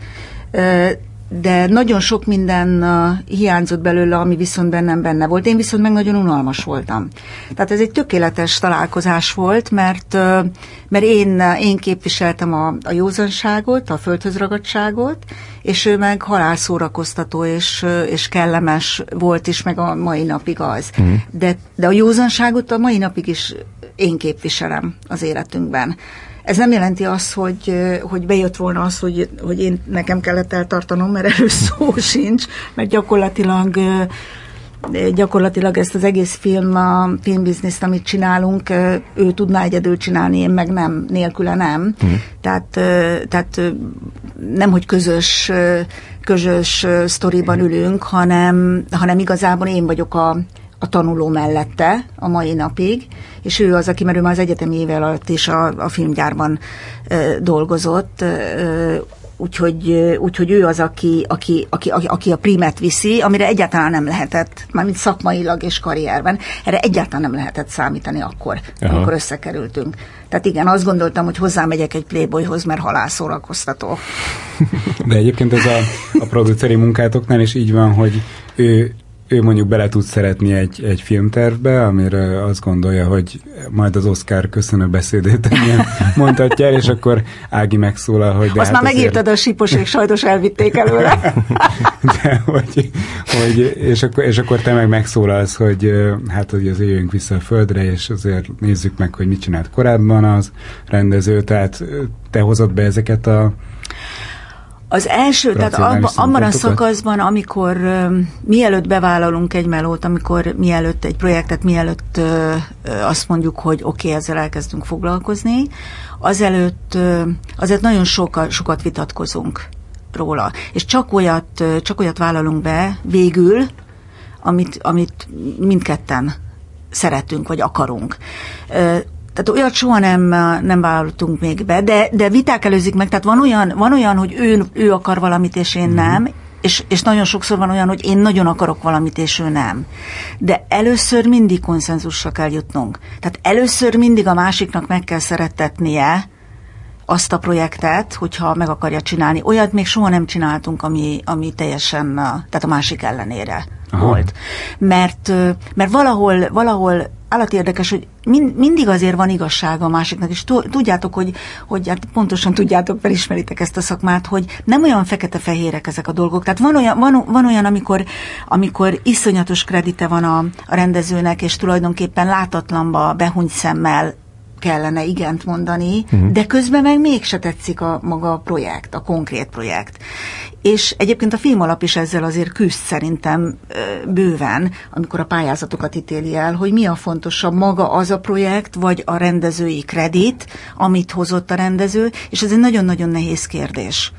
de nagyon sok minden uh, hiányzott belőle, ami viszont bennem benne volt. Én viszont meg nagyon unalmas voltam. Tehát ez egy tökéletes találkozás volt, mert, uh, mert én, én képviseltem a, a józanságot, a földhöz ragadságot, és ő meg halálszórakoztató és, uh, és kellemes volt is, meg a mai napig az. Mm. De, de a józanságot a mai napig is én képviselem az életünkben. Ez nem jelenti azt, hogy, hogy bejött volna az, hogy, hogy én nekem kellett eltartanom, mert erről szó sincs, mert gyakorlatilag gyakorlatilag ezt az egész film, a filmbizniszt, amit csinálunk, ő tudná egyedül csinálni, én meg nem, nélküle nem. Mm. Tehát, tehát nem, hogy közös, közös sztoriban ülünk, hanem, hanem igazából én vagyok a, a tanuló mellette a mai napig, és ő az, aki, mert ő már az egyetemi éve alatt is a, a filmgyárban e, dolgozott, e, úgyhogy, úgyhogy ő az, aki, aki, aki, aki a primet viszi, amire egyáltalán nem lehetett, mármint szakmailag és karrierben, erre egyáltalán nem lehetett számítani akkor, Aha. amikor összekerültünk. Tehát igen, azt gondoltam, hogy hozzámegyek egy Playboyhoz, mert halálszórakoztató. De egyébként ez a, a produceri munkátoknál is így van, hogy ő ő mondjuk bele tud szeretni egy, egy filmtervbe, amire azt gondolja, hogy majd az Oscar köszönő beszédét mondhatja el, és akkor Ági megszólal, hogy... De azt hát már azért... megírtad a síposék, sajnos elvitték előle. de, hogy, hogy, és, akkor, és akkor te meg megszólalsz, hogy hát, hogy azért jöjjünk vissza a földre, és azért nézzük meg, hogy mit csinált korábban az rendező, tehát te hozod be ezeket a az első, tehát abba, abban a szakaszban, amikor uh, mielőtt bevállalunk egy melót, amikor mielőtt egy projektet, mielőtt uh, azt mondjuk, hogy oké, okay, ezzel elkezdünk foglalkozni, azelőtt uh, azért nagyon soka, sokat vitatkozunk róla. És csak olyat, csak olyat vállalunk be végül, amit, amit mindketten szeretünk, vagy akarunk. Tehát olyat soha nem, nem vállaltunk még be, de, de viták előzik meg, tehát van olyan, van olyan hogy ő, ő akar valamit, és én nem, és, és nagyon sokszor van olyan, hogy én nagyon akarok valamit, és ő nem. De először mindig konszenzusra kell jutnunk. Tehát először mindig a másiknak meg kell szerettetnie azt a projektet, hogyha meg akarja csinálni. Olyat még soha nem csináltunk, ami, ami teljesen, tehát a másik ellenére Aha. volt. Mert, mert valahol, valahol állat érdekes, hogy mind, mindig azért van igazság a másiknak, és tudjátok, hogy, hogy hát pontosan tudjátok, felismeritek ezt a szakmát, hogy nem olyan fekete-fehérek ezek a dolgok. Tehát van olyan, van, van olyan amikor, amikor iszonyatos kredite van a, a rendezőnek, és tulajdonképpen látatlanba, behuny szemmel kellene igent mondani, uh-huh. de közben meg mégse tetszik a maga a projekt, a konkrét projekt. És egyébként a film alap is ezzel azért küzd szerintem bőven, amikor a pályázatokat ítéli el, hogy mi a fontosabb, maga az a projekt, vagy a rendezői kredit, amit hozott a rendező, és ez egy nagyon-nagyon nehéz kérdés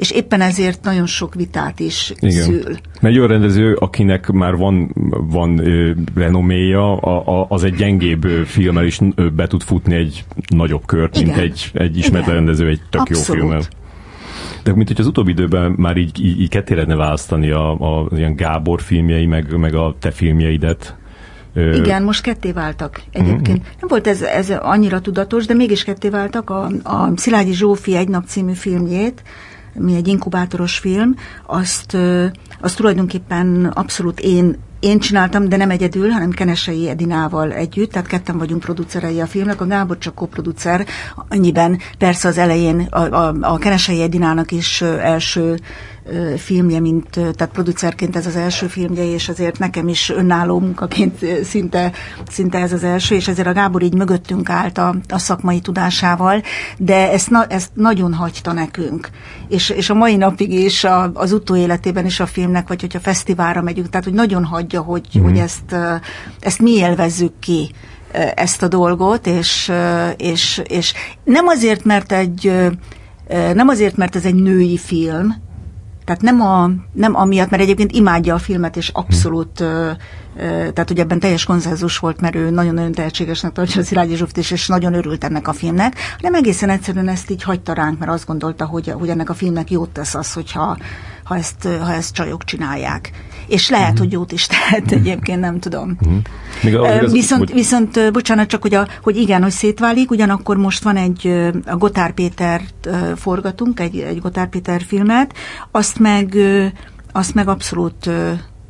és éppen ezért nagyon sok vitát is Igen. szül. Mert egy olyan rendező, akinek már van, van ö, renoméja, a, a, az egy gyengébb filmmel is be tud futni egy nagyobb kört, Igen. mint egy, egy ismert rendező egy tök Abszolút. jó filmmel. De mint hogy az utóbbi időben már így, így, így ketté lehetne választani a, a ilyen Gábor filmjei, meg, meg a te filmjeidet. Igen, most ketté váltak egyébként. Uh-huh. Nem volt ez, ez annyira tudatos, de mégis ketté váltak. A, a Szilágyi Zsófi egy nap című filmjét, mi egy inkubátoros film, azt, azt tulajdonképpen abszolút én én csináltam, de nem egyedül, hanem Kenesei Edinával együtt, tehát ketten vagyunk producerei a filmnek, a Gábor csak koproducer, annyiben persze az elején a, a, a Kenesei Edinának is első filmje, mint, tehát producerként ez az első filmje, és azért nekem is önálló munkaként szinte, szinte ez az első, és ezért a Gábor így mögöttünk állt a, a szakmai tudásával, de ezt, na, ezt nagyon hagyta nekünk. És, és a mai napig is a, az utóéletében is a filmnek, vagy hogyha fesztiválra megyünk, tehát hogy nagyon hagyja, hogy, mm. hogy ezt, ezt mi élvezzük ki ezt a dolgot, és, és, és nem azért, mert egy nem azért, mert ez egy női film, tehát nem, a, nem amiatt, mert egyébként imádja a filmet, és abszolút, tehát hogy ebben teljes konszenzus volt, mert ő nagyon-nagyon tehetségesnek tartja a Szilágyi Zsuft is, és nagyon örült ennek a filmnek, de egészen egyszerűen ezt így hagyta ránk, mert azt gondolta, hogy, hogy ennek a filmnek jót tesz az, hogyha ha ezt, ha ezt csajok csinálják. És lehet, uh-huh. hogy jót is tehet uh-huh. egyébként, nem tudom. Uh-huh. Még az, viszont, hogy... viszont, bocsánat, csak hogy, a, hogy igen, hogy szétválik, ugyanakkor most van egy, a Gotár Pétert forgatunk, egy, egy Gotár Péter filmet, azt meg, azt meg abszolút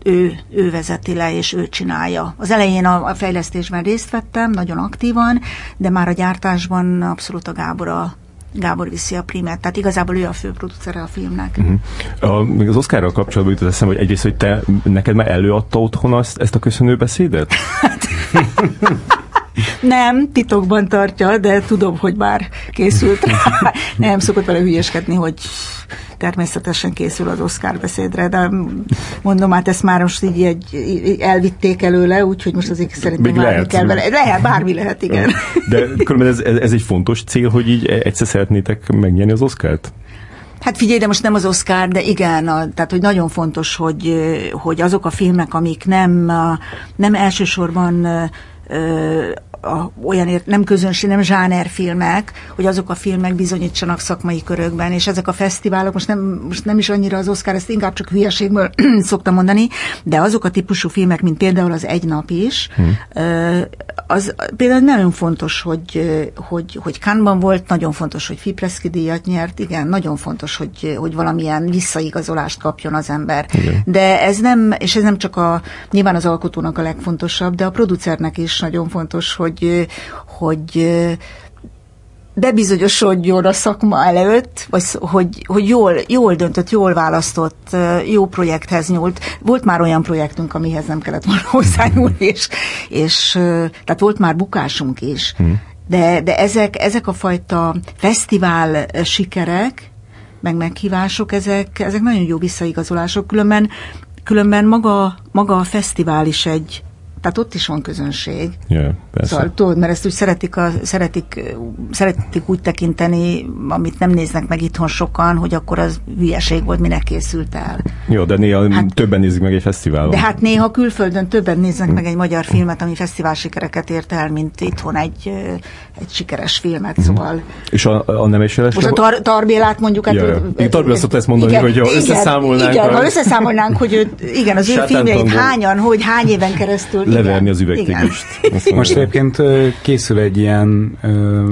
ő, ő vezeti le, és ő csinálja. Az elején a, a fejlesztésben részt vettem, nagyon aktívan, de már a gyártásban abszolút a Gábor a, Gábor viszi a primet, tehát igazából ő a fő producere a filmnek. Uh-huh. A, még az Oszkárral kapcsolatban jutott eszembe, hogy egyrészt, hogy te, neked már előadta otthon azt, ezt a köszönő beszédet? Nem, titokban tartja, de tudom, hogy már készült rá. Nem szokott vele hülyeskedni, hogy természetesen készül az Oscar beszédre, de mondom, hát ezt már most így egy, elvitték előle, úgyhogy most azért szerintem Még lehet. kell vele. Lehet, bármi lehet, igen. De ez, ez egy fontos cél, hogy így egyszer szeretnétek megnyerni az Oscárt? Hát figyelj, de most nem az Oscar, de igen, a, tehát hogy nagyon fontos, hogy, hogy azok a filmek, amik nem, nem elsősorban a, olyan ért, nem közönség, nem zsánerfilmek, hogy azok a filmek bizonyítsanak szakmai körökben, és ezek a fesztiválok, most nem, most nem is annyira az Oscar, ezt inkább csak hülyeségből szoktam mondani, de azok a típusú filmek, mint például az Egy nap is, hmm. az például nagyon fontos, hogy, hogy, hogy Cannes-ban volt, nagyon fontos, hogy Fipreski díjat nyert, igen, nagyon fontos, hogy, hogy valamilyen visszaigazolást kapjon az ember. Igen. De ez nem, és ez nem csak a, nyilván az alkotónak a legfontosabb, de a producernek is nagyon fontos, hogy hogy, hogy bebizonyosodjon a szakma előtt, vagy hogy, hogy jól, jól döntött, jól választott, jó projekthez nyúlt. Volt már olyan projektünk, amihez nem kellett volna hozzányúlni, és, és tehát volt már bukásunk is. Hmm. De, de ezek, ezek a fajta fesztivál sikerek, meg meghívások, ezek, ezek nagyon jó visszaigazolások, különben, különben maga, maga a fesztivál is egy, tehát ott is van közönség. Yeah, persze. Szóval tudod, mert ezt úgy szeretik, a, szeretik, szeretik úgy tekinteni, amit nem néznek meg itthon sokan, hogy akkor az hülyeség volt, minek készült el. Jó, de néha hát, többen nézik meg egy fesztiválon. De hát néha külföldön többen néznek meg egy magyar filmet, ami fesztivál sikereket ért el, mint itthon egy, egy sikeres filmet, hm. szóval. És a, a nem is Most a tar, Tarbélát mondjuk... Hát, ja, ja. Tarbéla szokta ezt mondani, igen, hogy ha összeszámolnánk... Igen, ha összeszámolnánk, hogy igen, az ő filmjeit hányan, hogy hány éven keresztül leverni az üvegtigist. Most egyébként készül egy ilyen ö,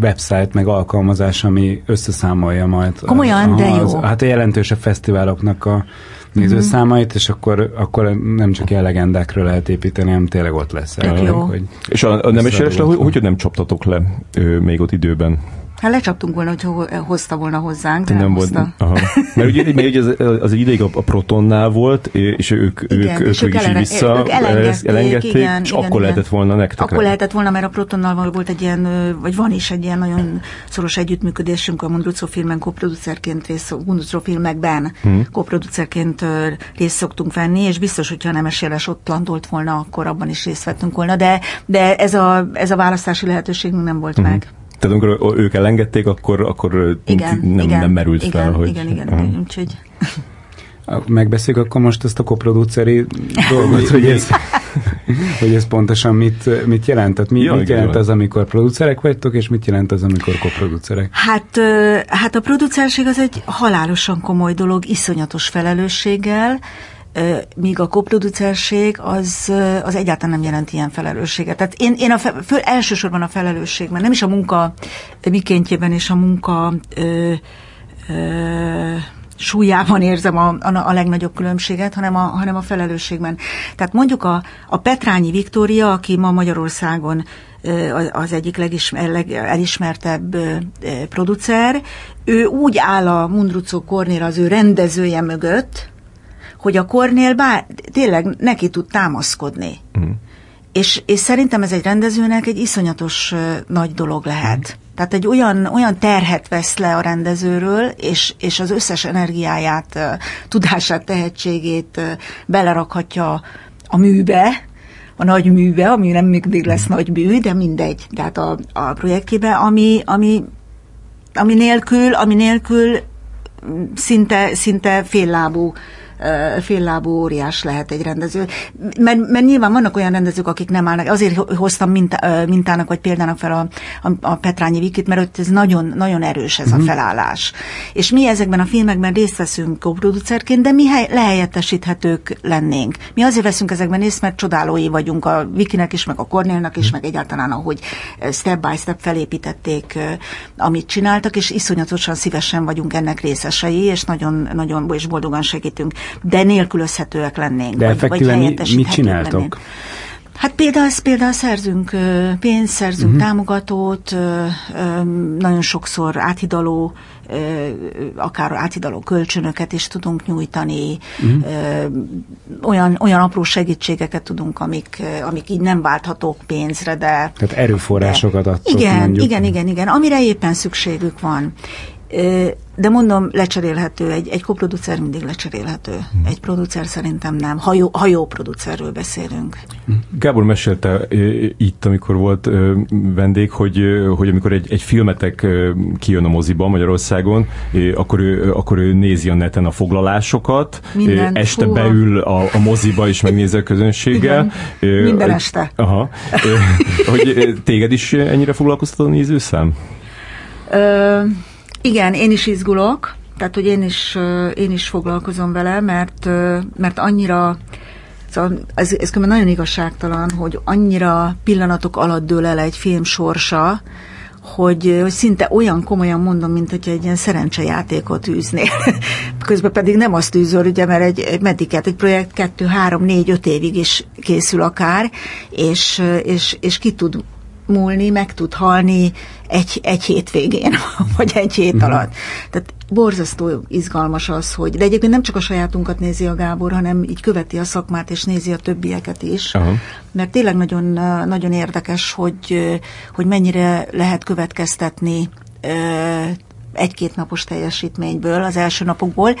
website meg alkalmazás, ami összeszámolja majd. Komolyan, a, de jó. Az, hát a jelentősebb fesztiváloknak a nézőszámait, mhm. és akkor, akkor nem csak ilyen legendákról lehet építeni, hanem tényleg ott lesz. El, hogy és a, a nem le, hogy, hogy nem csaptatok le ő, még ott időben? Hát lecsaptunk volna, hogyha hozta volna hozzánk, de nem volt. Aha. Mert ugye, mert ugye az, az egy ideig a, a Protonnál volt, és ők, igen, ők, és ők, ők is vissza ők elengedték, elengedték igen, és igen, akkor igen. lehetett volna nektek. Akkor lehetett volna, mert a Protonnal volt egy ilyen, vagy van is egy ilyen nagyon szoros együttműködésünk a Mundrucó filmen koproducerként rész, Mundrucó filmekben hmm. koproducerként részt szoktunk venni, és biztos, hogyha nem eséles ott landolt volna, akkor abban is részt vettünk volna, de, de ez, a, ez a választási lehetőségünk nem volt hmm. meg. Tehát amikor ők elengedték, akkor, akkor igen, nem, igen, nem merült igen, fel, hogy... Igen, igen, uh-huh. igen, úgyhogy... Megbeszéljük akkor most ezt a koproduceri dolgot, hogy ez... hogy ez pontosan mit, mit jelent? Tehát mi, ja, mit jelent az, amikor producerek vagytok, és mit jelent az, amikor koproducerek? Hát, hát a producerség az egy halálosan komoly dolog, iszonyatos felelősséggel, míg a koproducerség az, az egyáltalán nem jelent ilyen felelősséget. Tehát én, én a fe, föl, elsősorban a felelősségben, nem is a munka mikéntjében és a munka ö, ö, súlyában érzem a, a, a legnagyobb különbséget, hanem a, hanem a felelősségben. Tehát mondjuk a, a Petrányi Viktória, aki ma Magyarországon az egyik legismer, legelismertebb producer, ő úgy áll a Mundrucó Kornél az ő rendezője mögött, hogy a Kornél bár tényleg neki tud támaszkodni. Mm. És, és szerintem ez egy rendezőnek egy iszonyatos nagy dolog lehet. Mm. Tehát egy olyan, olyan terhet vesz le a rendezőről, és, és az összes energiáját, tudását, tehetségét belerakhatja a műbe, a nagy műbe, ami nem mindig lesz nagy mű, de mindegy, tehát a, a projektjébe, ami, ami, ami nélkül, ami nélkül szinte, szinte féllábú féllábú óriás lehet egy rendező. Mert, mert nyilván vannak olyan rendezők, akik nem állnak. Azért hoztam minta, mintának vagy példának fel a, a, a Petrányi Vikit, mert ott ez nagyon, nagyon erős ez uh-huh. a mhm. felállás. És mi ezekben a filmekben részt veszünk koproducerként, de mi hely, lehelyettesíthetők lennénk. Mi azért veszünk ezekben részt, mert csodálói vagyunk a Vikinek is, meg a Kornélnak is, uh-huh. meg egyáltalán ahogy step by step felépítették, amit csináltak, és iszonyatosan szívesen vagyunk ennek részesei, és nagyon, nagyon és boldogan segítünk de nélkülözhetőek lennénk. De effektíven vagy mit csináltok? Lennénk. Hát például, például szerzünk pénzt, szerzünk uh-huh. támogatót, nagyon sokszor áthidaló, akár áthidaló kölcsönöket is tudunk nyújtani, uh-huh. olyan, olyan apró segítségeket tudunk, amik, amik így nem válthatók pénzre, de... Tehát erőforrásokat adtok Igen, mondjuk. igen, igen, igen, amire éppen szükségük van. De mondom, lecserélhető, egy, egy koproducer mindig lecserélhető. Hmm. Egy producer szerintem nem, ha jó, producerről beszélünk. Gábor mesélte itt, amikor volt vendég, hogy, hogy amikor egy, egy filmetek kijön a moziba Magyarországon, akkor ő, akkor ő nézi a neten a foglalásokat, Minden, este húha. beül a, a moziba és megnézi a közönséggel. Igen. Minden este. Aha. hogy téged is ennyire foglalkoztat a nézőszám? Ö, igen, én is izgulok, tehát hogy én is, én is foglalkozom vele, mert, mert annyira Szóval ez, ez nagyon igazságtalan, hogy annyira pillanatok alatt dől el egy film sorsa, hogy, hogy szinte olyan komolyan mondom, mint hogy egy ilyen szerencsejátékot űznél. Közben pedig nem azt űzöl, ugye, mert egy, egy mediket, egy projekt 2, 3, 4, 5 évig is készül akár, és, és, és ki tud múlni, meg tud halni egy, egy hétvégén, vagy egy hét uh-huh. alatt. Tehát borzasztó izgalmas az, hogy, de egyébként nem csak a sajátunkat nézi a Gábor, hanem így követi a szakmát, és nézi a többieket is. Uh-huh. Mert tényleg nagyon, nagyon érdekes, hogy, hogy mennyire lehet következtetni egy-két napos teljesítményből, az első napokból,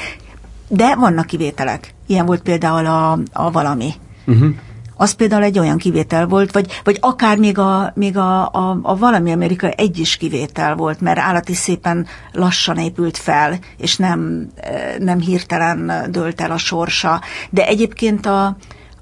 de vannak kivételek. Ilyen volt például a, a valami. Uh-huh az például egy olyan kivétel volt, vagy, vagy akár még, a, még a, a, a valami Amerika egy is kivétel volt, mert állati szépen lassan épült fel, és nem, eh, nem hirtelen dőlt el a sorsa. De egyébként a,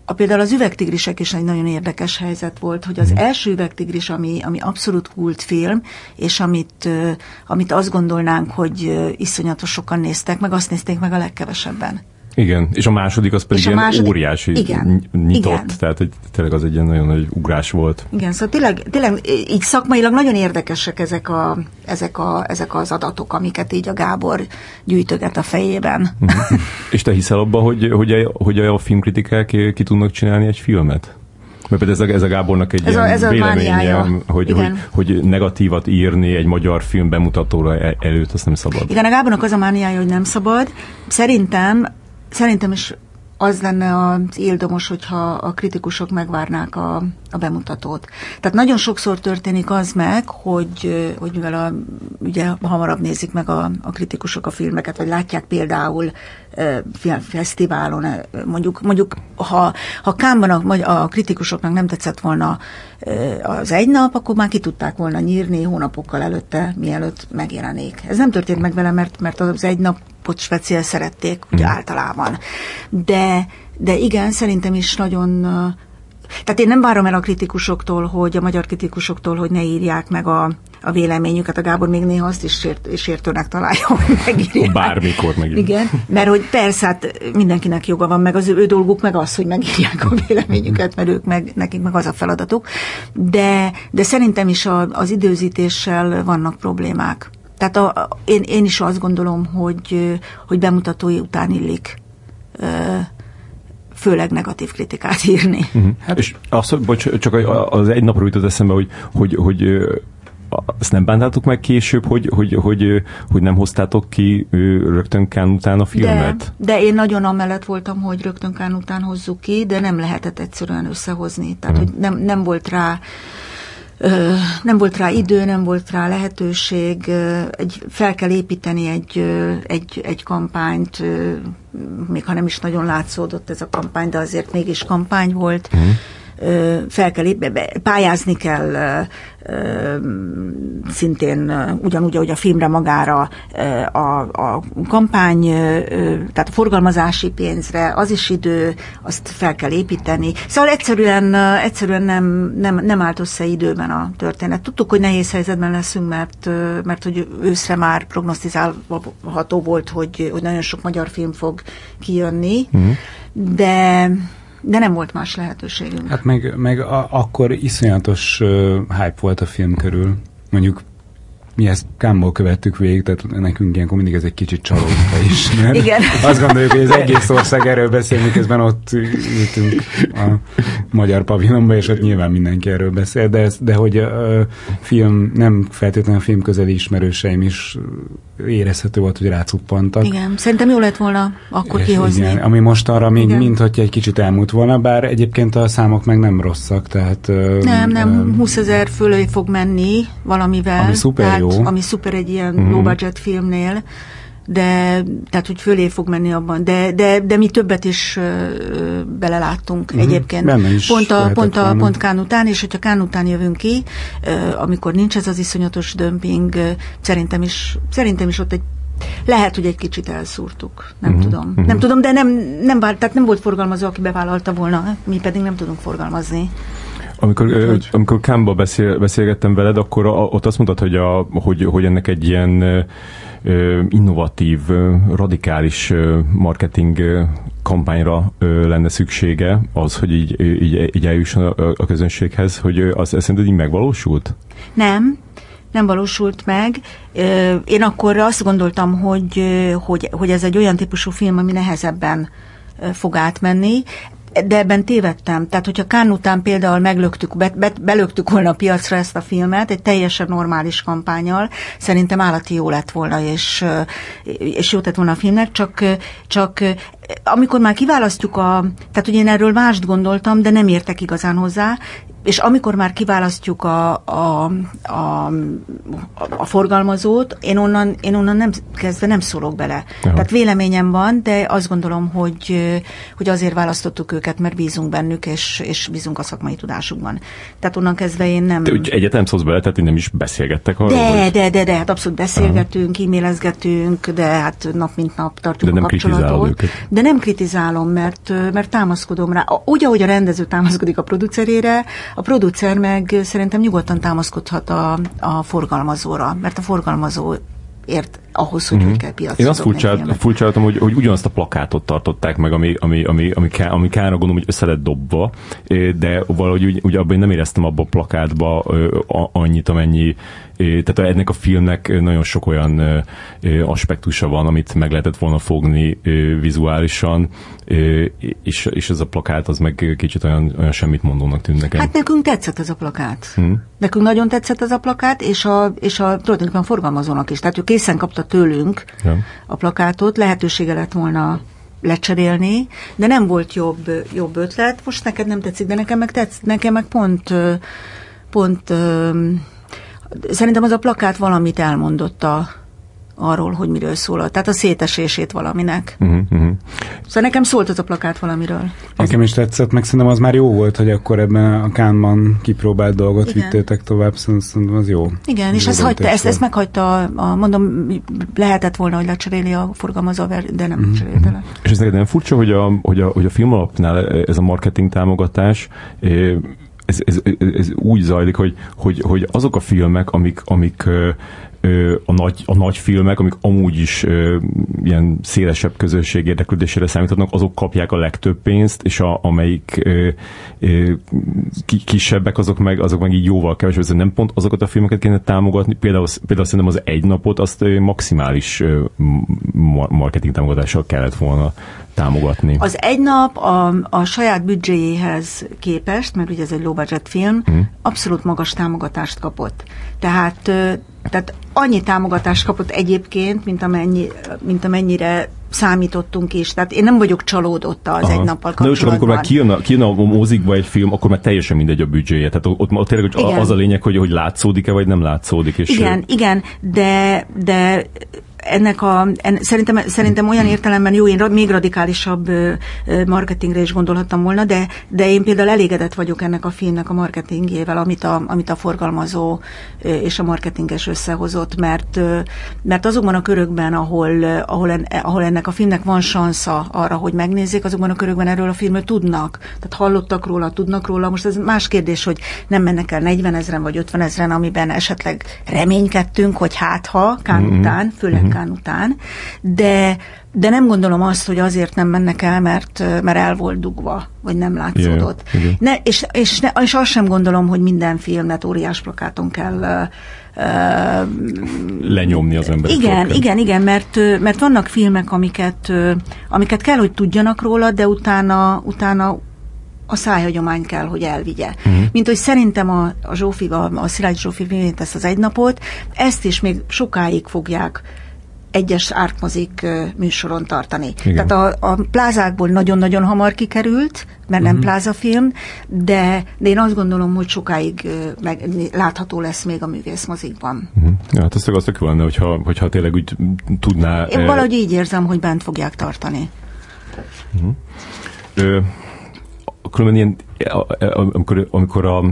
a például az üvegtigrisek is egy nagyon érdekes helyzet volt, hogy az mhm. első üvegtigris, ami, ami abszolút kult film, és amit, eh, amit azt gondolnánk, hogy eh, iszonyatos sokan néztek, meg azt nézték meg a legkevesebben. Igen, és a második az pedig ilyen második, óriási igen, nyitott, igen. tehát hogy tényleg az egy ilyen nagyon nagy ugrás volt. Igen, szóval tényleg, tényleg így szakmailag nagyon érdekesek ezek, a, ezek, a, ezek az adatok, amiket így a Gábor gyűjtöget a fejében. Mhm. és te hiszel abban, hogy, hogy, a, hogy a filmkritikák ki tudnak csinálni egy filmet? Mert például ez a, ez a Gábornak egy ez ilyen a, ez a véleménye, hogy, hogy, hogy negatívat írni egy magyar film bemutatóra e- előtt, azt nem szabad. Igen, a Gábornak az a mániája, hogy nem szabad. Szerintem Szerintem is az lenne az éldomos, hogyha a kritikusok megvárnák a, a bemutatót. Tehát nagyon sokszor történik az meg, hogy, hogy mivel a, ugye hamarabb nézik meg a, a kritikusok a filmeket, vagy látják például fesztiválon, mondjuk, mondjuk ha, ha Kámban a, a kritikusoknak nem tetszett volna az egy nap, akkor már ki tudták volna nyírni hónapokkal előtte, mielőtt megjelenik. Ez nem történt meg vele, mert, mert az egy napot speciál szerették, ugye mm. általában. De, de igen, szerintem is nagyon Tehát én nem várom el a kritikusoktól, hogy a magyar kritikusoktól, hogy ne írják meg a, a véleményüket. A Gábor még néha azt is sért, sértőnek találja, hogy megírják. Bármikor megírják. Igen, mert hogy persze, hát mindenkinek joga van, meg az ő, ő dolguk, meg az, hogy megírják a véleményüket, mert ők meg, nekik meg az a feladatuk. De, de szerintem is a, az időzítéssel vannak problémák. Tehát a, a, én, én is azt gondolom, hogy, hogy bemutatói után illik főleg negatív kritikát írni. Uh-huh. Hát, és azt, bocs, csak az egy napról jutott eszembe, hogy, hogy, hogy azt nem bántátok meg később, hogy, hogy, hogy, hogy nem hoztátok ki rögtön Kán után a filmet? De, de én nagyon amellett voltam, hogy rögtön Kán után hozzuk ki, de nem lehetett egyszerűen összehozni. Tehát, uh-huh. hogy nem, nem volt rá nem volt rá idő, nem volt rá lehetőség, egy, fel kell építeni egy, egy, egy kampányt, még ha nem is nagyon látszódott ez a kampány, de azért mégis kampány volt. Uh-huh fel kell, pályázni kell szintén ugyanúgy, ahogy a filmre magára a, a kampány, tehát a forgalmazási pénzre, az is idő, azt fel kell építeni. Szóval egyszerűen, egyszerűen nem, nem, nem állt össze időben a történet. Tudtuk, hogy nehéz helyzetben leszünk, mert, mert hogy őszre már prognosztizálható volt, hogy, hogy nagyon sok magyar film fog kijönni, mm. de de nem volt más lehetőségünk. Hát meg, meg a, akkor iszonyatos uh, hype volt a film körül. Mondjuk mi ezt kámból követtük végig, tehát nekünk ilyenkor mindig ez egy kicsit csalódta is. Mert Igen. Azt gondoljuk, hogy az egész ország erről beszél, miközben ott ültünk a magyar pavilonban, és ott nyilván mindenki erről beszél, de, ez, de hogy a film, nem feltétlenül a film közeli ismerőseim is érezhető volt, hogy rácuppantak. Igen, szerintem jó lett volna akkor és kihozni. Igen, ami most arra még, mint hogy egy kicsit elmúlt volna, bár egyébként a számok meg nem rosszak, tehát... Nem, nem, 20 ezer fölé fog menni valamivel. Ami szuper tehát, jó. Ami szuper egy ilyen mm-hmm. low budget filmnél de tehát, hogy fölé fog menni abban, de, de, de mi többet is ö, beleláttunk uh-huh. egyébként. is pont a, pont, a, pont Kán után, és hogyha Kán után jövünk ki, ö, amikor nincs ez az iszonyatos dömping, ö, szerintem is, szerintem is ott egy lehet, hogy egy kicsit elszúrtuk, nem uh-huh, tudom. Uh-huh. Nem tudom, de nem, nem, vár, tehát nem volt forgalmazó, aki bevállalta volna, mi pedig nem tudunk forgalmazni. Amikor, ö, amikor Kámba beszél, beszélgettem veled, akkor a, ott azt mondtad, hogy, a, hogy, hogy ennek egy ilyen innovatív, radikális marketing kampányra lenne szüksége az, hogy így, így, így eljusson a, a közönséghez, hogy az szerinted így megvalósult? Nem, nem valósult meg. Én akkor azt gondoltam, hogy, hogy, hogy ez egy olyan típusú film, ami nehezebben fog átmenni de ebben tévedtem. Tehát, hogyha Kán után például meglöktük, be, be, belöktük volna a piacra ezt a filmet, egy teljesen normális kampányal, szerintem állati jó lett volna, és, és jó tett volna a filmnek, csak, csak amikor már kiválasztjuk a, tehát hogy én erről mást gondoltam, de nem értek igazán hozzá, és amikor már kiválasztjuk a, a, a, a forgalmazót, én onnan, én onnan nem kezdve nem szólok bele. Aha. Tehát véleményem van, de azt gondolom, hogy, hogy azért választottuk őket, mert bízunk bennük, és, és bízunk a szakmai tudásukban. Tehát onnan kezdve én nem... Te egyetem szólsz bele, tehát nem is beszélgettek arról? De, hogy... de, de, de, hát abszolút beszélgetünk, Aha. e-mailezgetünk, de hát nap mint nap tartjuk de a kapcsolatot. Őket. De nem kritizálom, mert, mert támaszkodom rá. Úgy, ahogy a rendező támaszkodik a producerére, a producer meg szerintem nyugodtan támaszkodhat a, a forgalmazóra, mert a forgalmazó ért ahhoz, hogy mm-hmm. hogy kell piacra Én azt furcsáltam, hogy, hogy ugyanazt a plakátot tartották meg, ami, ami, ami, ami, ká, ami kára gondolom, hogy össze lett dobva, de valahogy úgy, úgy abban én nem éreztem abban a plakátba annyit, amennyi tehát ennek a filmnek nagyon sok olyan aspektusa van, amit meg lehetett volna fogni vizuálisan, és, és ez a plakát az meg kicsit olyan, olyan semmit mondónak tűnt nekem. Hát nekünk tetszett ez a plakát. Hmm. Nekünk nagyon tetszett ez a plakát, és a, és a tulajdonképpen forgalmazónak is. Tehát ő készen kapta tőlünk ja. a plakátot, lehetősége lett volna lecserélni, de nem volt jobb, jobb ötlet. Most neked nem tetszik, de nekem meg tetsz, nekem meg pont, pont szerintem az a plakát valamit elmondott a, arról, hogy miről szól. Tehát a szétesését valaminek. Uh-huh. Szóval nekem szólt az a plakát valamiről. Nekem is tetszett, meg szerintem az már jó volt, hogy akkor ebben a Kánban kipróbált dolgot Igen. vittétek tovább, szerintem az jó. Igen, és ez hagyta, ezt, ezt meghagyta, a, mondom, lehetett volna, hogy lecseréli a forgalmazó, de nem uh-huh. cserélte le. És ez neked nem furcsa, hogy a, hogy a, hogy a film alapnál ez a marketing támogatás ez, ez, ez úgy zajlik, hogy, hogy, hogy azok a filmek, amik, amik a nagy, a nagy filmek, amik amúgy is ilyen szélesebb közösség érdeklődésére számíthatnak, azok kapják a legtöbb pénzt, és a, amelyik kisebbek, azok meg, azok meg így jóval kevesebb. Ez nem pont azokat a filmeket kéne támogatni, például, például szerintem az egy napot azt maximális marketing támogatással kellett volna támogatni. Az egy nap a, a saját büdzséjéhez képest, mert ugye ez egy low budget film, hmm. abszolút magas támogatást kapott. Tehát, tehát annyi támogatást kapott egyébként, mint, amennyi, mint amennyire számítottunk is. Tehát én nem vagyok csalódott az Aha. egy nappal kapcsolatban. De és amikor már kijön a, kijön a mozikba egy film, akkor már teljesen mindegy a büdzséje. Tehát ott, ott tényleg igen. az a lényeg, hogy, hogy látszódik-e, vagy nem látszódik. És igen, igen, de, de ennek a, en, szerintem, szerintem olyan értelemben jó, én még radikálisabb marketingre is gondolhattam volna, de, de én például elégedett vagyok ennek a filmnek a marketingjével, amit a, amit a forgalmazó és a marketinges összehozott, mert, mert azokban a körökben, ahol, ahol, en, ahol ennek a filmnek van sansza arra, hogy megnézzék, azokban a körökben erről a filmről tudnak. Tehát hallottak róla, tudnak róla. Most ez más kérdés, hogy nem mennek el 40 ezeren vagy 50 ezeren, amiben esetleg reménykedtünk, hogy hát ha, kán mm-hmm. után, főleg mm-hmm. kán után, de de nem gondolom azt, hogy azért nem mennek el, mert, mert el volt dugva, vagy nem látszódott. Yeah, yeah. Ne, és, és, ne, és azt sem gondolom, hogy minden filmet óriás plakáton kell uh, lenyomni az ember. Igen, sokkal. igen, igen, mert, mert vannak filmek, amiket, amiket kell, hogy tudjanak róla, de utána, utána a szájhagyomány kell, hogy elvigye. Uh-huh. Mint hogy szerintem a, a Zsófi, a, a Szilágy Zsófi ezt az egy napot, ezt is még sokáig fogják egyes árkmozik műsoron tartani. Igen. Tehát a, a plázákból nagyon-nagyon hamar kikerült, mert nem uh-huh. plázafilm, de, de én azt gondolom, hogy sokáig meg, látható lesz még a művészmozikban. Uh-huh. Ja, hát ez az tök lenne, hogyha, hogyha tényleg úgy tudná... Én valahogy így érzem, hogy bent fogják tartani. Uh-huh. Ö, különben ilyen, amikor, amikor a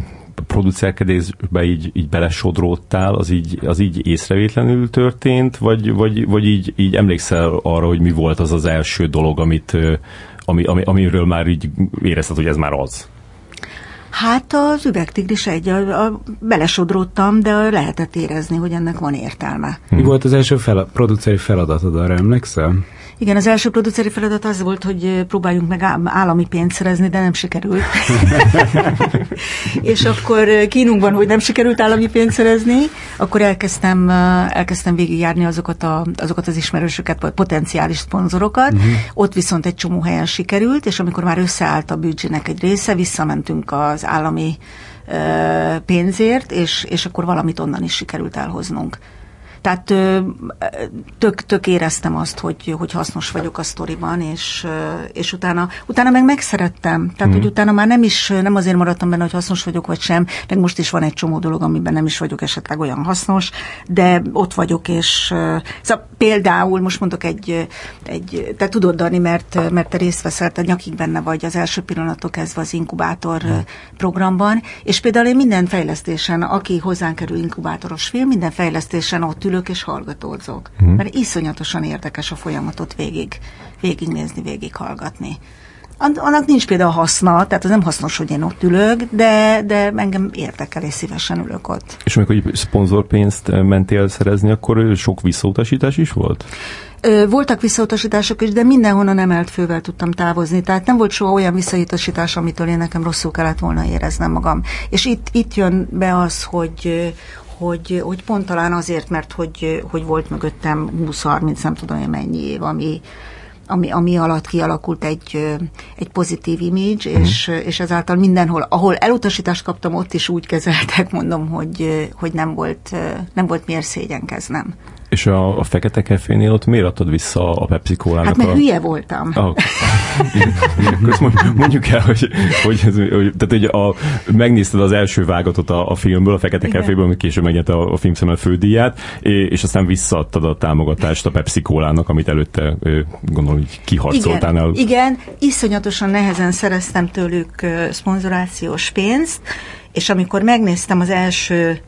producerkedésbe így, így belesodródtál, az így, az így észrevétlenül történt, vagy, vagy, vagy így, így emlékszel arra, hogy mi volt az az első dolog, amit, ami, ami, amiről már így érezted, hogy ez már az? Hát az üvegtigris egy, a, a, belesodródtam, de lehetett érezni, hogy ennek van értelme. Mi volt az első fel, produceri feladatod, arra emlékszel? Igen, az első produceri feladat az volt, hogy próbáljunk meg állami pénzt szerezni, de nem sikerült. és akkor kínunkban, hogy nem sikerült állami pénzt szerezni, akkor elkezdtem, elkezdtem végigjárni azokat, a, azokat az ismerősöket, vagy potenciális szponzorokat. Uh-huh. Ott viszont egy csomó helyen sikerült, és amikor már összeállt a büdzsének egy része, visszamentünk az állami pénzért, és, és akkor valamit onnan is sikerült elhoznunk. Tehát tök, tök éreztem azt, hogy, hogy hasznos vagyok a sztoriban, és, és utána, utána meg megszerettem. Tehát, hmm. hogy utána már nem is, nem azért maradtam benne, hogy hasznos vagyok, vagy sem, meg most is van egy csomó dolog, amiben nem is vagyok esetleg olyan hasznos, de ott vagyok, és szóval például, most mondok egy, egy te tudod, Dani, mert, mert te részt veszel, te nyakig benne vagy az első pillanatok kezdve az inkubátor hmm. programban, és például én minden fejlesztésen, aki hozzánk kerül inkubátoros film, minden fejlesztésen ott ülök és hallgatózok. Hmm. Mert iszonyatosan érdekes a folyamatot végig, végignézni, végighallgatni. Annak nincs például haszna, tehát az nem hasznos, hogy én ott ülök, de, de engem érdekel, és szívesen ülök ott. És amikor szponzorpénzt mentél szerezni, akkor sok visszautasítás is volt? Voltak visszautasítások is, de mindenhonnan emelt fővel tudtam távozni. Tehát nem volt soha olyan visszautasítás, amitől én nekem rosszul kellett volna éreznem magam. És itt, itt jön be az, hogy, hogy, hogy pont talán azért, mert hogy, hogy volt mögöttem 20-30, nem tudom én mennyi év, ami, ami, ami alatt kialakult egy, egy pozitív image, mm. és, és ezáltal mindenhol, ahol elutasítást kaptam, ott is úgy kezeltek, mondom, hogy, hogy nem, volt, nem volt miért szégyenkeznem. És a, a fekete kefénél ott miért adtad vissza a Pepsi Cola-nak? Hát mert a... hülye voltam. Ah, mondjuk el, hogy, hogy, ez, hogy tehát, hogy a, megnézted az első vágatot a, a filmből, a Fekete Igen. Keféből, ami később megnyerte a, a filmszemmel fődíját, és aztán visszaadtad a támogatást a Pepsi Cola-nak, amit előtte gondolom, hogy kiharcoltál. Igen, el. igen, iszonyatosan nehezen szereztem tőlük szponzorációs pénzt, és amikor megnéztem az első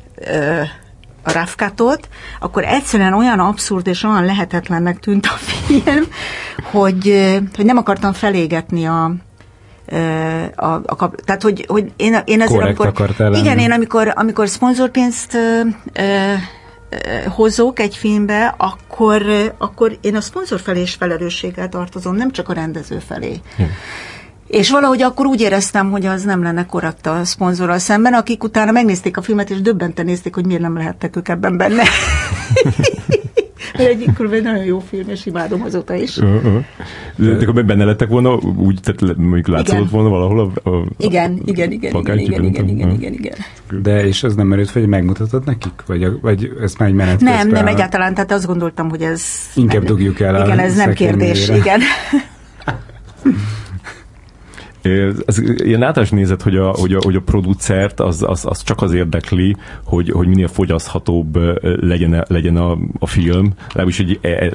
a Rafkatot, akkor egyszerűen olyan abszurd és olyan lehetetlennek tűnt a film, hogy, hogy nem akartam felégetni a, a, a kap, tehát, hogy, hogy én, én azért, amikor, igen, én amikor, amikor szponzorpénzt ö, ö, hozok egy filmbe, akkor, akkor én a szponzor felé is felelősséggel tartozom, nem csak a rendező felé. Hm. És valahogy akkor úgy éreztem, hogy az nem lenne korrekt a szponzorral szemben, akik utána megnézték a filmet, és döbbenten nézték, hogy miért nem lehettek ők ebben benne. egy egy nagyon jó film, és imádom azóta is. Uh-huh. De akkor benne lettek volna, úgy, tehát mondjuk látszódott volna valahol a, a igen, igen, igen, igen, igen, igen, igen, igen, igen, De és az nem merült hogy megmutatod nekik? Vagy, vagy ez már egy menet Nem, nem, egyáltalán, tehát azt gondoltam, hogy ez... Inkább dugjuk el Igen, ez nem kérdés, igen. Ez ilyen általános nézet, hogy a, hogy a, hogy a producert az, az, az csak az érdekli, hogy, hogy minél fogyaszthatóbb legyen, legyen a, a film. Legalábbis egy, e, e,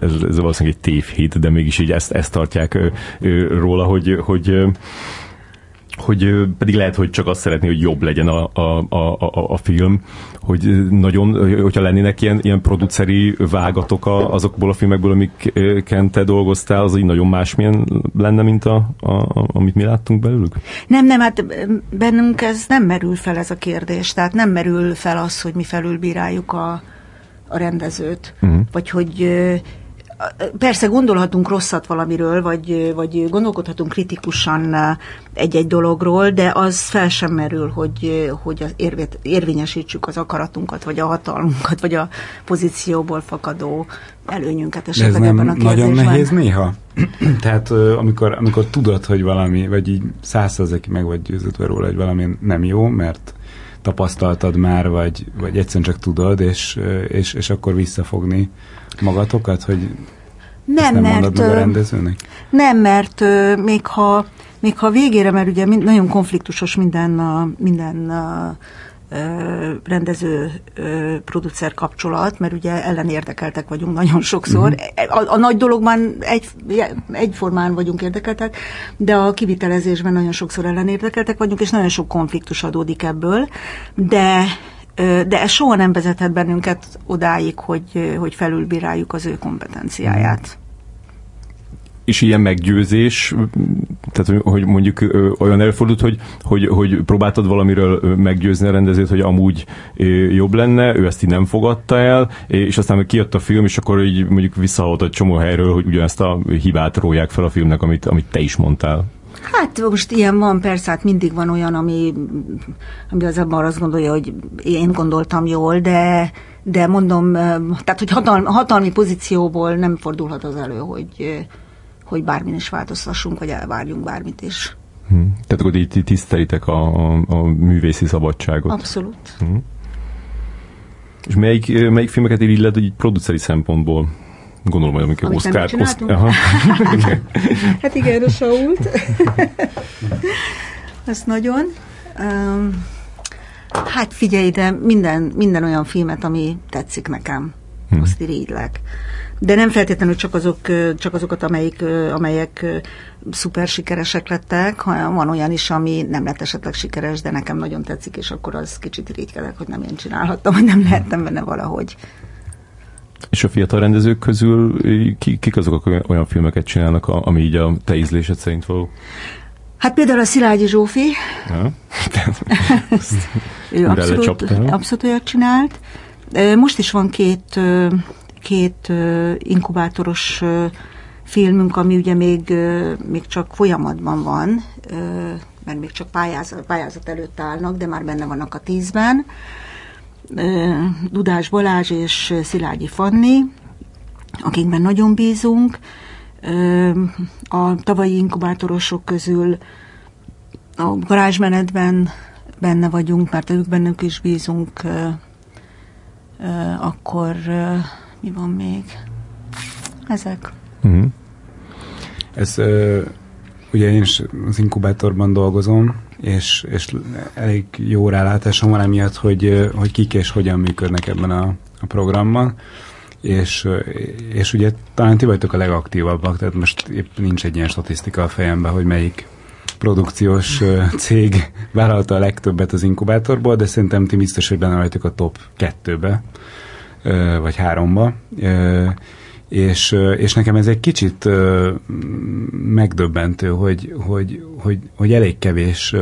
ez, ez valószínűleg egy tévhit, de mégis így ezt, ezt tartják róla, hogy, hogy hogy pedig lehet, hogy csak azt szeretné, hogy jobb legyen a, a, a, a, film, hogy nagyon, hogyha lennének ilyen, ilyen produceri vágatok a, azokból a filmekből, amiken te dolgoztál, az így nagyon másmilyen lenne, mint a, a, a, amit mi láttunk belőlük? Nem, nem, hát bennünk ez nem merül fel ez a kérdés, tehát nem merül fel az, hogy mi felülbíráljuk a, a rendezőt, uh-huh. vagy hogy persze gondolhatunk rosszat valamiről, vagy, vagy gondolkodhatunk kritikusan egy-egy dologról, de az fel sem merül, hogy, hogy az érvét, érvényesítsük az akaratunkat, vagy a hatalmunkat, vagy a pozícióból fakadó előnyünket esetleg ez nem ebben a nagyon nehéz néha? Tehát amikor, amikor tudod, hogy valami, vagy így százszerzeki meg vagy győződve róla, hogy valami nem jó, mert tapasztaltad már, vagy, vagy egyszerűen csak tudod, és, és, és akkor visszafogni magatokat, hogy nem, nem mert, meg a rendezőnek? Nem, mert még ha, még ha végére, mert ugye nagyon konfliktusos minden, minden rendező producer kapcsolat, mert ugye ellenérdekeltek vagyunk nagyon sokszor. Uh-huh. A, a nagy dologban egy, egyformán vagyunk érdekeltek, de a kivitelezésben nagyon sokszor ellenérdekeltek vagyunk, és nagyon sok konfliktus adódik ebből, de de ez soha nem vezethet bennünket odáig, hogy, hogy felülbíráljuk az ő kompetenciáját. És ilyen meggyőzés, tehát hogy mondjuk olyan előfordult, hogy, hogy, hogy próbáltad valamiről meggyőzni a rendezőt, hogy amúgy jobb lenne, ő ezt így nem fogadta el, és aztán kijött a film, és akkor így mondjuk visszahalt egy csomó helyről, hogy ugyanezt a hibát róják fel a filmnek, amit, amit te is mondtál. Hát most ilyen van, persze, hát mindig van olyan, ami, ami az abban azt gondolja, hogy én gondoltam jól, de, de mondom, tehát, hogy hatalmi, hatalmi pozícióból nem fordulhat az elő, hogy, hogy bármin is változtassunk, vagy elvárjunk bármit is. Hmm. Tehát akkor így tisztelitek a, a, a művészi szabadságot. Abszolút. Hmm. És melyik, melyik filmeket illed így produceri szempontból? Gondolom, hogy amikor Oszkár... Oszk... hát igen, a Sault. Ezt nagyon. Um, hát figyelj, de minden, minden olyan filmet, ami tetszik nekem, hmm. azt irigylek. De nem feltétlenül csak, azok, csak azokat, amelyik, amelyek szuper sikeresek lettek, hanem van olyan is, ami nem lett esetleg sikeres, de nekem nagyon tetszik, és akkor az kicsit irigykedek, hogy nem én csinálhattam, hogy nem lehettem benne valahogy. És a fiatal rendezők közül kik azok, akik olyan filmeket csinálnak, ami így a te ízlésed szerint való? Hát például a Szilágyi Zsófi. Ja. ő abszolút, abszolút olyat csinált. Most is van két, két inkubátoros filmünk, ami ugye még, még csak folyamatban van, mert még csak pályázat, pályázat előtt állnak, de már benne vannak a tízben. Dudás Balázs és Szilágyi Fanni, akikben nagyon bízunk. A tavalyi inkubátorosok közül a garázsmenetben benne vagyunk, mert ők bennük is bízunk. akkor mi van még? Ezek. Uh-huh. Ez ugye én is az inkubátorban dolgozom, és, és elég jó rálátásom van emiatt, hogy, hogy kik és hogyan működnek ebben a, a programban és, és ugye talán ti vagytok a legaktívabbak, tehát most épp nincs egy ilyen statisztika a fejemben, hogy melyik produkciós cég vállalta a legtöbbet az inkubátorból, de szerintem ti biztos, hogy benne vagytok a top kettőbe, vagy háromba. És, és nekem ez egy kicsit megdöbbentő, hogy, hogy, hogy, hogy elég kevés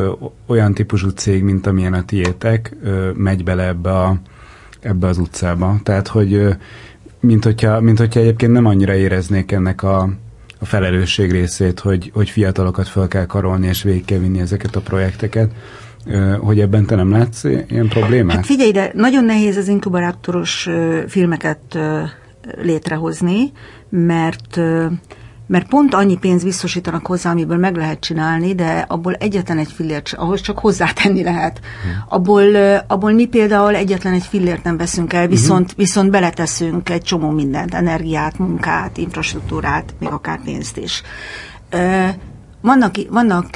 olyan típusú cég, mint amilyen a tiétek, megy bele ebbe, a, ebbe az utcába. Tehát, hogy mint hogyha, mint hogyha egyébként nem annyira éreznék ennek a, a felelősség részét, hogy, hogy fiatalokat fel kell karolni és végig kell vinni ezeket a projekteket, hogy ebben te nem látsz ilyen problémát? Hát figyelj, de nagyon nehéz az inkubátoros filmeket létrehozni, mert mert pont annyi pénzt biztosítanak hozzá, amiből meg lehet csinálni, de abból egyetlen egy fillért, ahhoz csak hozzátenni lehet. Hmm. Abból, abból mi például egyetlen egy fillért nem veszünk el, viszont, hmm. viszont beleteszünk egy csomó mindent, energiát, munkát, infrastruktúrát, még akár pénzt is. Vannak, vannak,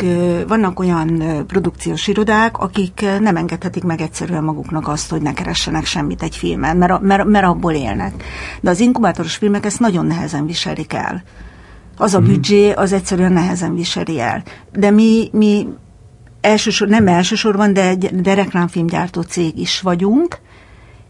vannak olyan produkciós irodák, akik nem engedhetik meg egyszerűen maguknak azt, hogy ne keressenek semmit egy filmen, mert, mert, mert abból élnek. De az inkubátoros filmek ezt nagyon nehezen viselik el az a mhm. büdzsé az egyszerűen nehezen viseli el. De mi, mi elsősor, nem elsősorban, de, de reklámfilmgyártó cég is vagyunk,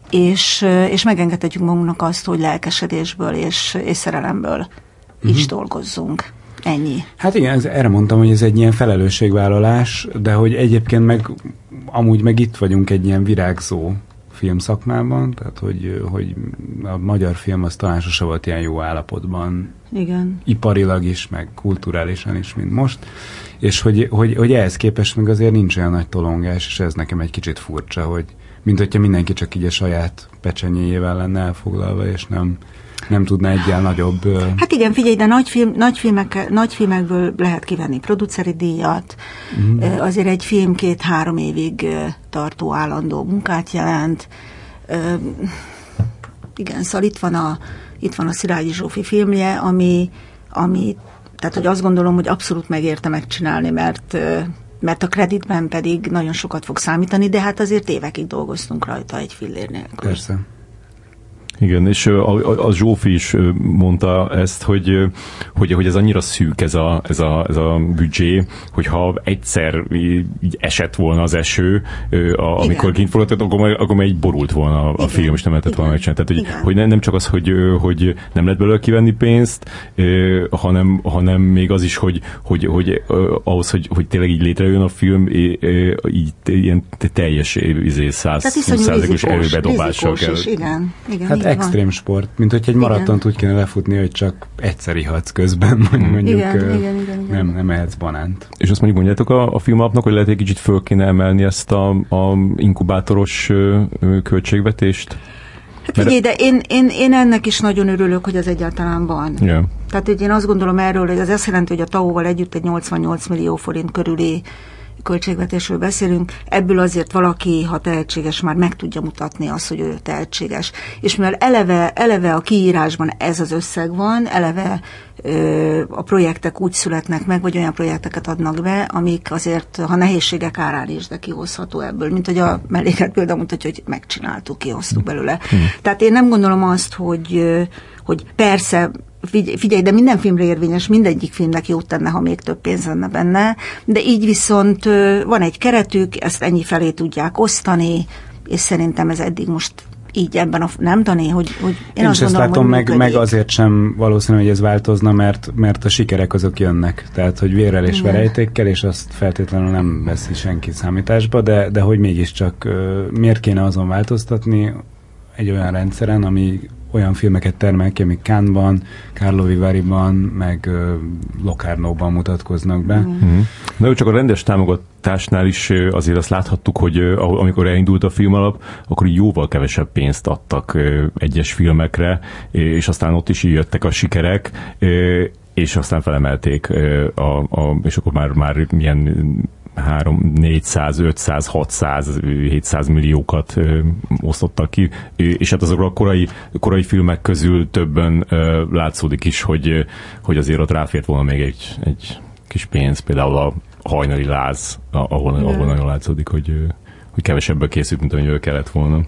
és, és megengedhetjük magunknak azt, hogy lelkesedésből és, és szerelemből uh-huh. is dolgozzunk. Ennyi. Hát igen, ez, erre mondtam, hogy ez egy ilyen felelősségvállalás, de hogy egyébként meg amúgy meg itt vagyunk egy ilyen virágzó filmszakmában, tehát hogy, hogy a magyar film az talán sose volt ilyen jó állapotban. Igen. Iparilag is, meg kulturálisan is, mint most. És hogy, hogy, hogy ehhez képest meg azért nincs olyan nagy tolongás, és ez nekem egy kicsit furcsa, hogy mint hogyha mindenki csak így a saját pecsenyéjével lenne elfoglalva, és nem, nem tudna egyel nagyobb... Hát igen, figyelj, de nagy, film, nagy, filmek, nagy filmekből lehet kivenni produceri díjat, uh-huh. azért egy film két-három évig tartó állandó munkát jelent. Igen, szóval itt van a, itt van a Szilágyi Zsófi filmje, ami, ami tehát hogy azt gondolom, hogy abszolút megérte megcsinálni, mert mert a kreditben pedig nagyon sokat fog számítani, de hát azért évekig dolgoztunk rajta egy fillér nélkül. Persze. Igen, és a, a Zsófi is mondta ezt, hogy, hogy, hogy ez annyira szűk ez a, ez a, ez a büdzsé, hogyha egyszer így esett volna az eső, a, amikor kint forgatott, akkor, akkor egy borult volna a, a film, és nem lehetett volna megcsinálni. Tehát, hogy, hogy nem, csak az, hogy, hogy nem lehet belőle kivenni pénzt, hanem, hanem még az is, hogy, hogy, hogy ahhoz, hogy, hogy tényleg így létrejön a film, így ilyen teljes izé, száz, százalékos erőbedobással kell. igen, igen, hát extrém sport, mint hogy egy maratont úgy kéne lefutni, hogy csak egyszer ihatsz közben, mondjuk igen, uh, igen, igen, igen. nem, nem ehetsz banánt. És azt mondjuk mondjátok a, a filmapnak, hogy lehet egy kicsit föl kéne emelni ezt a, a inkubátoros ö, költségvetést? Hát figyelj, de én, én, én ennek is nagyon örülök, hogy az egyáltalán van. Yeah. Tehát hogy én azt gondolom erről, hogy az azt jelenti, hogy a TAO-val együtt egy 88 millió forint körüli költségvetésről beszélünk, ebből azért valaki, ha tehetséges, már meg tudja mutatni azt, hogy ő tehetséges. És mivel eleve, eleve a kiírásban ez az összeg van, eleve ö, a projektek úgy születnek meg, vagy olyan projekteket adnak be, amik azért, ha nehézségek árán is, de kihozható ebből, mint hogy a melléket például mutatja, hogy megcsináltuk, kihoztuk belőle. Hmm. Tehát én nem gondolom azt, hogy, hogy persze figyelj, de minden filmre érvényes, mindegyik filmnek jót tenne, ha még több pénz lenne benne, de így viszont van egy keretük, ezt ennyi felé tudják osztani, és szerintem ez eddig most így ebben a, nem tané, hogy, hogy én, én azt gondolom, látom, meg, meg azért sem valószínű, hogy ez változna, mert, mert a sikerek azok jönnek. Tehát, hogy vérrel és verejtékkel, és azt feltétlenül nem veszi senki számításba, de, de hogy mégiscsak miért kéne azon változtatni egy olyan rendszeren, ami olyan filmeket termel ki, amik Cannes-ban, Karlovy-Vary-ban, meg uh, Locarno-ban mutatkoznak be. Mm. De csak a rendes támogatásnál is azért azt láthattuk, hogy amikor elindult a film alap, akkor jóval kevesebb pénzt adtak egyes filmekre, és aztán ott is jöttek a sikerek, és aztán felemelték, a, a, és akkor már, már milyen 3, 400, 500, 600, 700 milliókat ö, osztottak ki, és hát azokra a korai, korai filmek közül többen ö, látszódik is, hogy, hogy azért ott ráfért volna még egy, egy kis pénz, például a hajnali láz, ahol, ahol nagyon látszódik, hogy, hogy kevesebben készült, mint amivel kellett volna.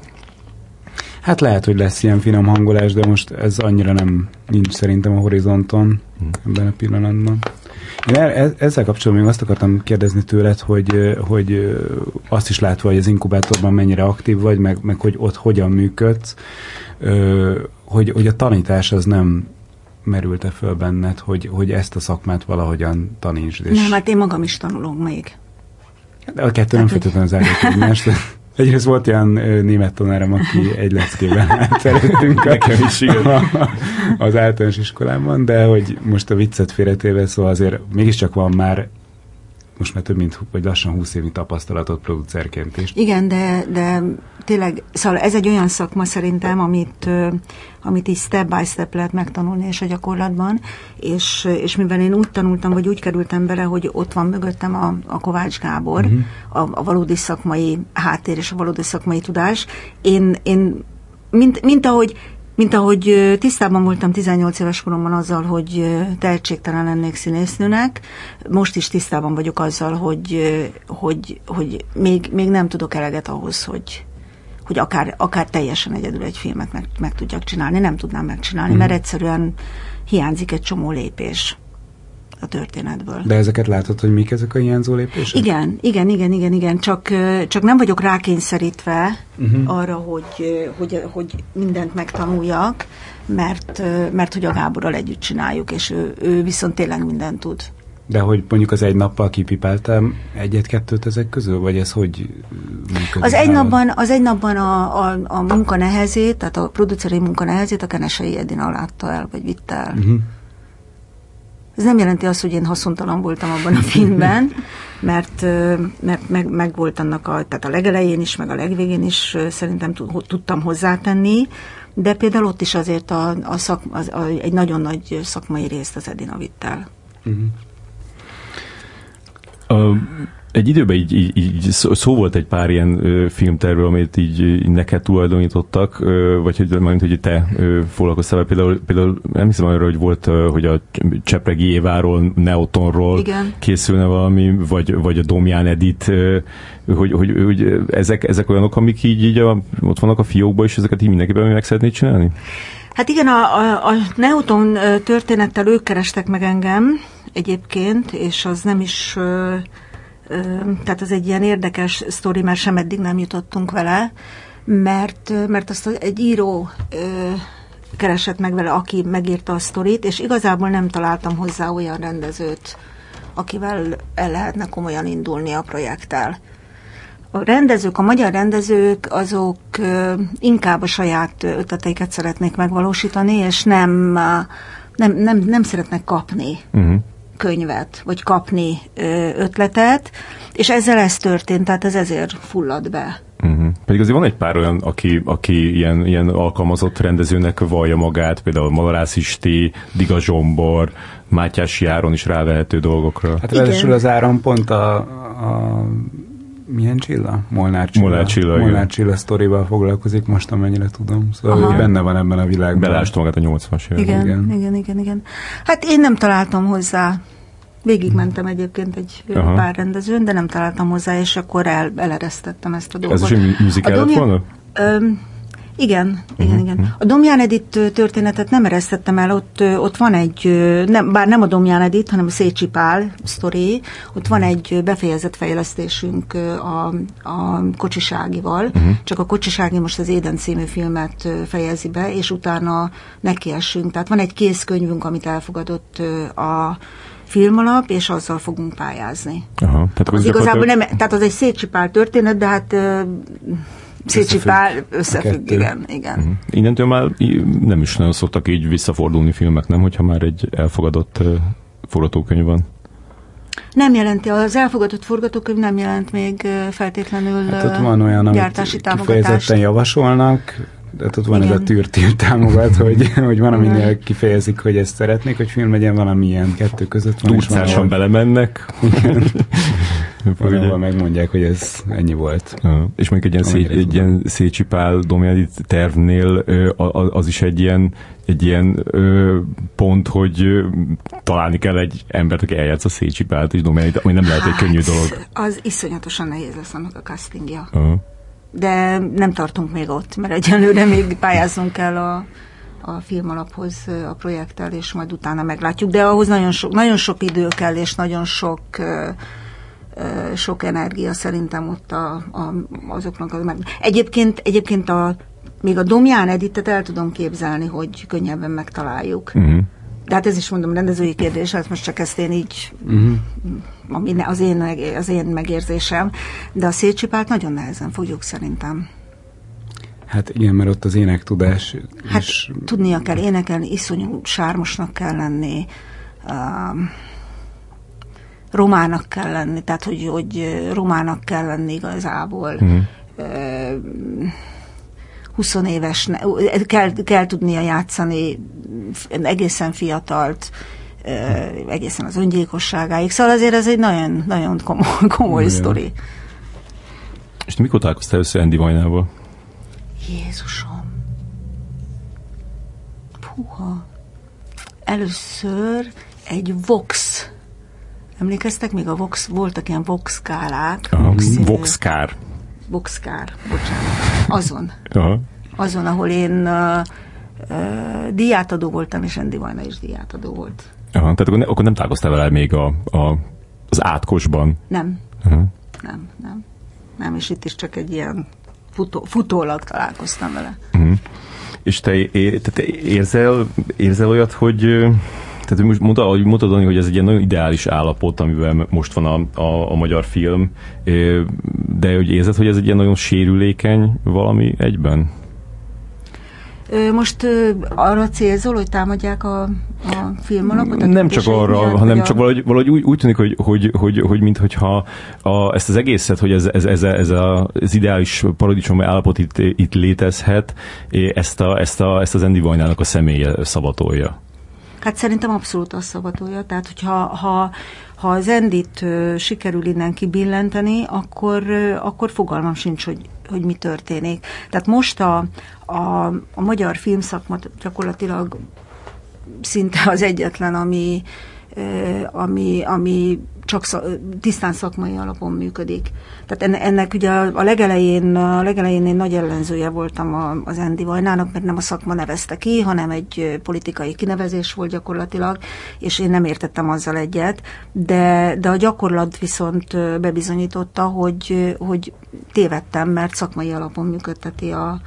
Hát lehet, hogy lesz ilyen finom hangolás, de most ez annyira nem nincs szerintem a horizonton hmm. ebben a pillanatban. Én e- ezzel kapcsolatban még azt akartam kérdezni tőled, hogy, hogy azt is látva, hogy az inkubátorban mennyire aktív vagy, meg, meg hogy ott hogyan működsz, hogy, hogy a tanítás az nem merült-e föl benned, hogy, hogy ezt a szakmát valahogyan tanítsd? És... Nem, hát én magam is tanulok még. De a kettő hát, nem feltétlenül zárja egymást. Egyrészt volt olyan német tanárom, aki egy leckében állt előttünk Nekem is, igen. az általános iskolában, de hogy most a viccet félretéve, szóval azért mégiscsak van már most már több mint, vagy lassan 20 évi tapasztalatot producerként is. Igen, de, de tényleg, szóval ez egy olyan szakma szerintem, amit, amit így step by step lehet megtanulni és a gyakorlatban, és, és mivel én úgy tanultam, vagy úgy kerültem bele, hogy ott van mögöttem a, a Kovács Gábor, uh-huh. a, a valódi szakmai háttér és a valódi szakmai tudás, én, én mint, mint ahogy mint ahogy tisztában voltam 18 éves koromban azzal, hogy tehetségtelen lennék színésznőnek, most is tisztában vagyok azzal, hogy, hogy, hogy még, még nem tudok eleget ahhoz, hogy, hogy akár, akár teljesen egyedül egy filmet meg, meg tudjak csinálni. Nem tudnám megcsinálni, mm. mert egyszerűen hiányzik egy csomó lépés a történetből. De ezeket látod, hogy mik ezek a hiányzó lépések? Igen, igen, igen, igen, igen. Csak, csak nem vagyok rákényszerítve uh-huh. arra, hogy, hogy, hogy mindent megtanuljak, mert, mert hogy a Gáborral együtt csináljuk, és ő, ő viszont tényleg mindent tud. De hogy mondjuk az egy nappal kipipáltam egyet-kettőt ezek közül, vagy ez hogy Az egy, napban, az egy napban a, a, a munka nehezét, tehát a produceri munka nehezét a Kenesei Edina látta el, vagy vitte el. Uh-huh. Ez nem jelenti azt, hogy én haszontalan voltam abban a filmben, mert, mert meg, meg volt annak a, tehát a legelején is, meg a legvégén is szerintem tudtam hozzátenni, de például ott is azért a, a szak, az, a, egy nagyon nagy szakmai részt az Edina vitt el. Uh-huh. Uh, egy időben így, így, így szó volt egy pár ilyen ö, filmtervről, amit így, így neked tulajdonítottak, ö, vagy hogy, majd, hogy te ö, foglalkoztál például, például nem hiszem arra, hogy volt, ö, hogy a Csepregi Éváról, Neotonról Igen. készülne valami, vagy, vagy a Domján Edit, ö, hogy, hogy, hogy ezek, ezek olyanok, amik így, így a, ott vannak a fiókban, és ezeket így mindenképpen meg szeretnéd csinálni? Hát igen, a, a, a Neuton történettel ők kerestek meg engem egyébként, és az nem is tehát ez egy ilyen érdekes sztori, mert sem eddig nem jutottunk vele, mert, mert azt egy író keresett meg vele, aki megírta a sztorit, és igazából nem találtam hozzá olyan rendezőt, akivel el lehetne komolyan indulni a projekttel. A rendezők, a magyar rendezők, azok inkább a saját ötleteiket szeretnék megvalósítani, és nem, nem, nem, nem szeretnek kapni. Uh-huh könyvet, vagy kapni ötletet, és ezzel ez történt, tehát ez ezért fullad be. Uh-huh. Pedig azért van egy pár olyan, aki, aki ilyen, ilyen alkalmazott rendezőnek vallja magát, például Malarász Isti, Diga Zsombor, Mátyás Járon is rávehető dolgokra. Hát ráadásul az áram pont a, a milyen Csilla? Molnár Csilla. Molnár Csilla, Molnár Csilla sztorival foglalkozik most, amennyire tudom. Szóval Aha. benne van ebben a világban. Belásta magát a 80-as években. Igen, igen, igen, igen, igen. Hát én nem találtam hozzá Végigmentem egyébként egy Aha. pár rendezőn, de nem találtam hozzá, és akkor el, eleresztettem ezt a dolgot. Ez is egy musical lett volna? Öm, igen, igen, uh-huh. igen. A Domján Edit történetet nem eresztettem el, ott, ott van egy, nem, bár nem a Domján Edit, hanem a Szécsi Pál sztori, ott van egy befejezett fejlesztésünk a, a Kocsiságival, uh-huh. csak a Kocsisági most az Éden című filmet fejezi be, és utána nekiessünk. Tehát van egy készkönyvünk, amit elfogadott a filmalap, és azzal fogunk pályázni. Aha, tehát az, az igazából nem, tehát az egy szétcsipál történet, de hát szétcsipál összefügg, igen. igen. Uh-huh. Innentől már nem is nagyon szoktak így visszafordulni filmek, nem, hogyha már egy elfogadott uh, forgatókönyv van? Nem jelenti, az elfogadott forgatókönyv nem jelent még feltétlenül hát ott van olyan, gyártási amit kifejezetten javasolnak, de ott van Igen. ez a tűrtír támogat, hogy, hogy van, aminél kifejezik, hogy ezt szeretnék, hogy film legyen valamilyen kettő között van. Túlszásan belemennek. Igen. Valahol megmondják, hogy ez ennyi volt. Ja. És mondjuk egy ilyen, szé, egy ilyen Szécsipál Domjani tervnél az is egy ilyen, egy ilyen ö, pont, hogy találni kell egy embert, aki eljátsz a Szécsipált és Domjanit, ami nem lehet egy könnyű hát, dolog. Az iszonyatosan nehéz lesz annak a castingja. Uh-huh. De nem tartunk még ott, mert egyelőre még pályáznunk kell a a filmalaphoz a projekttel, és majd utána meglátjuk. De ahhoz nagyon sok, nagyon sok idő kell, és nagyon sok sok energia szerintem ott a, a, azoknak az meg. Egyébként, egyébként a, még a Domján Editet el tudom képzelni, hogy könnyebben megtaláljuk. Uh-huh. De hát ez is mondom rendezői kérdés, hát most csak ezt én így, uh-huh. az én, az én megérzésem, de a Szécsipát nagyon nehezen fogjuk szerintem. Hát igen, mert ott az énektudás Hát is... tudnia kell énekelni, iszonyú sármosnak kell lenni, uh, romának kell lenni, tehát hogy, hogy romának kell lenni igazából. Uh-huh. Uh, 20 éves, kell, kell tudnia játszani egészen fiatalt, uh, egészen az öngyilkosságáig. Szóval azért ez egy nagyon, nagyon komoly, komoly sztori. És mikor találkoztál össze Andy Vajnával? Jézusom. Puha. Először egy Vox. Emlékeztek még a Vox? Voltak ilyen Vox skálák. Voxkár. Voxkár, bocsánat. Azon. Aha. Azon, ahol én uh, uh, diátadó voltam, és Andy Vajna is diátadó volt. Aha, tehát akkor, ne, akkor nem találkoztál vele még a, a, az átkosban? Nem. Aha. Nem, nem. Nem, és itt is csak egy ilyen futó, futólag találkoztam vele. Uh-huh. És te, é, te érzel, érzel olyat, hogy tehát most mondta, hogy mondtad, hogy ez egy ilyen nagyon ideális állapot, amivel most van a, a, a magyar film, de hogy érzed, hogy ez egy ilyen nagyon sérülékeny valami egyben? Most arra célzol, hogy támadják a, a filmalapot? Nem csak arra, miatt, hanem csak valahogy, valahogy úgy, úgy tűnik, hogy, hogy, hogy, hogy mintha a, ezt az egészet, hogy ez, ez, ez, ez a, az ideális paradicsom állapot itt, itt létezhet, ezt, a, ezt, a, ezt az Andy Vajnának a személye szavatolja. Hát szerintem abszolút azt szavatolja. Tehát, hogyha ha, ha az Endit sikerül innen kibillenteni, akkor, akkor fogalmam sincs, hogy, hogy mi történik. Tehát most a, a, a magyar filmszakma gyakorlatilag szinte az egyetlen, ami, ami, ami csak tisztán szakmai alapon működik. Tehát ennek ugye a legelején, a legelején én nagy ellenzője voltam az Endi Vajnának, mert nem a szakma nevezte ki, hanem egy politikai kinevezés volt gyakorlatilag, és én nem értettem azzal egyet, de, de a gyakorlat viszont bebizonyította, hogy, hogy tévedtem, mert szakmai alapon működteti a,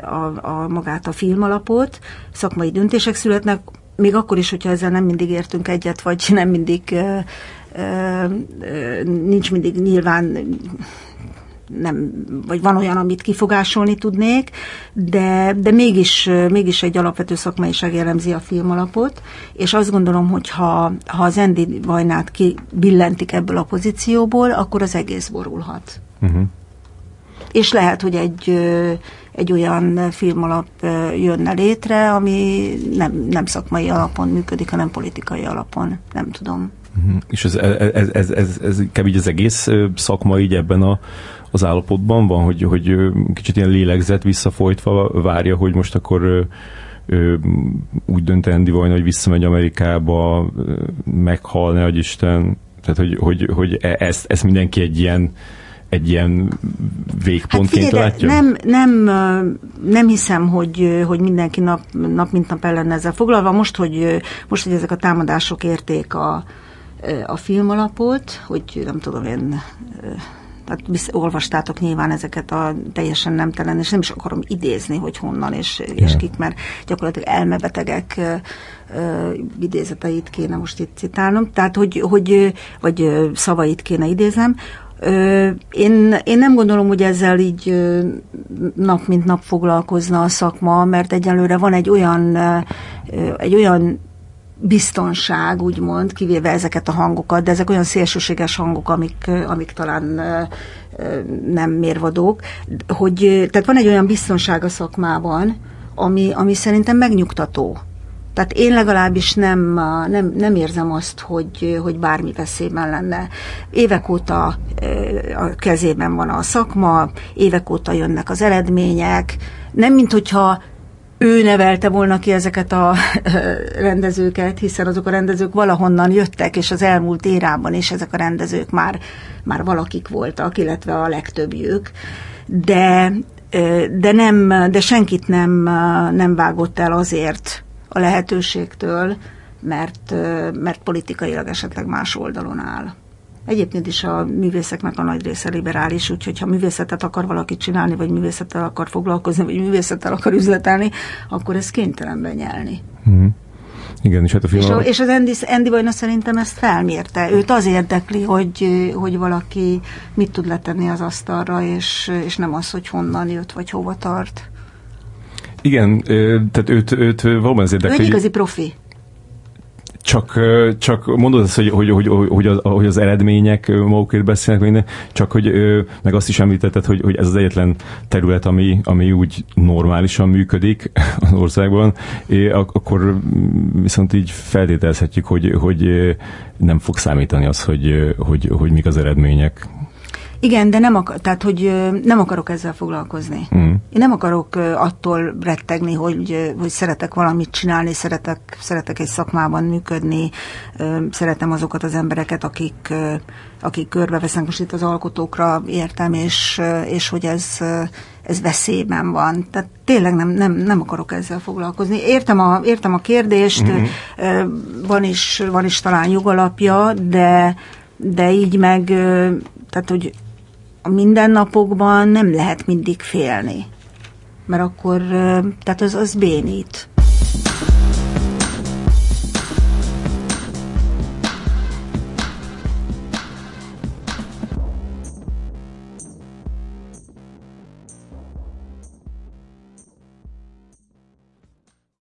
a, a magát a filmalapot, szakmai döntések születnek, még akkor is, hogyha ezzel nem mindig értünk egyet, vagy nem mindig nincs mindig nyilván nem, vagy van olyan, amit kifogásolni tudnék, de, de mégis, mégis egy alapvető szakmaiság jellemzi a filmalapot, és azt gondolom, hogy ha, ha az Endi Vajnát kibillentik ebből a pozícióból, akkor az egész borulhat. Uh-huh. És lehet, hogy egy egy olyan filmalap jönne létre, ami nem, nem szakmai alapon működik, hanem politikai alapon. Nem tudom. Uh-huh. És ez, ez, ez, ez, ez, kb. az egész szakma így ebben a, az állapotban van, hogy, hogy kicsit ilyen lélegzet visszafolytva várja, hogy most akkor úgy dönt Andy Vajna, hogy visszamegy Amerikába, meghalni, hogy Isten. Tehát, hogy, hogy, hogy e, ezt, ezt mindenki egy ilyen egy ilyen végpontként hát figyelj, látja? Nem, nem, nem hiszem, hogy, hogy mindenki nap, nap mint nap ellen ezzel foglalva. Most hogy, most, hogy ezek a támadások érték a, a filmalapot, hogy nem tudom én tehát olvastátok nyilván ezeket a teljesen nemtelen, és nem is akarom idézni, hogy honnan és, yeah. és kik, mert gyakorlatilag elmebetegek uh, idézeteit kéne most itt citálnom, tehát hogy, hogy vagy szavait kéne idéznem, én, én nem gondolom, hogy ezzel így nap mint nap foglalkozna a szakma, mert egyelőre van egy olyan, egy olyan biztonság, úgymond, kivéve ezeket a hangokat, de ezek olyan szélsőséges hangok, amik, amik talán nem mérvadók, hogy tehát van egy olyan biztonság a szakmában, ami, ami szerintem megnyugtató. Tehát én legalábbis nem, nem, nem érzem azt, hogy, hogy bármi veszélyben lenne. Évek óta a kezében van a szakma, évek óta jönnek az eredmények, nem mint hogyha ő nevelte volna ki ezeket a rendezőket, hiszen azok a rendezők valahonnan jöttek, és az elmúlt érában is ezek a rendezők már, már valakik voltak, illetve a legtöbbjük. De, de, nem, de senkit nem, nem vágott el azért a lehetőségtől, mert, mert politikailag esetleg más oldalon áll. Egyébként is a művészeknek a nagy része liberális, úgyhogy ha művészetet akar valaki csinálni, vagy művészettel akar foglalkozni, vagy művészettel akar üzletelni, akkor ez kénytelen benyelni. Mm. Igen, és hát a film... És, a, és az Andy, Andy Vajna szerintem ezt felmérte. Őt az érdekli, hogy, hogy valaki mit tud letenni az asztalra, és, és nem az, hogy honnan jött, vagy hova tart. Igen, tehát őt, őt valóban az érdekli. Ő egy igazi profi csak, csak mondod azt, hogy, hogy, hogy, hogy, az, hogy az eredmények magukért beszélnek, minden, csak hogy meg azt is említetted, hogy, hogy ez az egyetlen terület, ami, ami úgy normálisan működik az országban, akkor viszont így feltételezhetjük, hogy, hogy nem fog számítani az, hogy, hogy, hogy mik az eredmények. Igen, de nem, akar, tehát, hogy nem akarok ezzel foglalkozni. Mm. Én nem akarok attól rettegni, hogy, hogy szeretek valamit csinálni, szeretek, szeretek egy szakmában működni, szeretem azokat az embereket, akik, akik körbevesznek most itt az alkotókra értem, és, és hogy ez, ez veszélyben van. Tehát tényleg nem, nem, nem akarok ezzel foglalkozni. Értem a, értem a kérdést, mm-hmm. van, is, van is talán jogalapja, de, de így meg, tehát hogy a mindennapokban nem lehet mindig félni, mert akkor, tehát az, az bénít.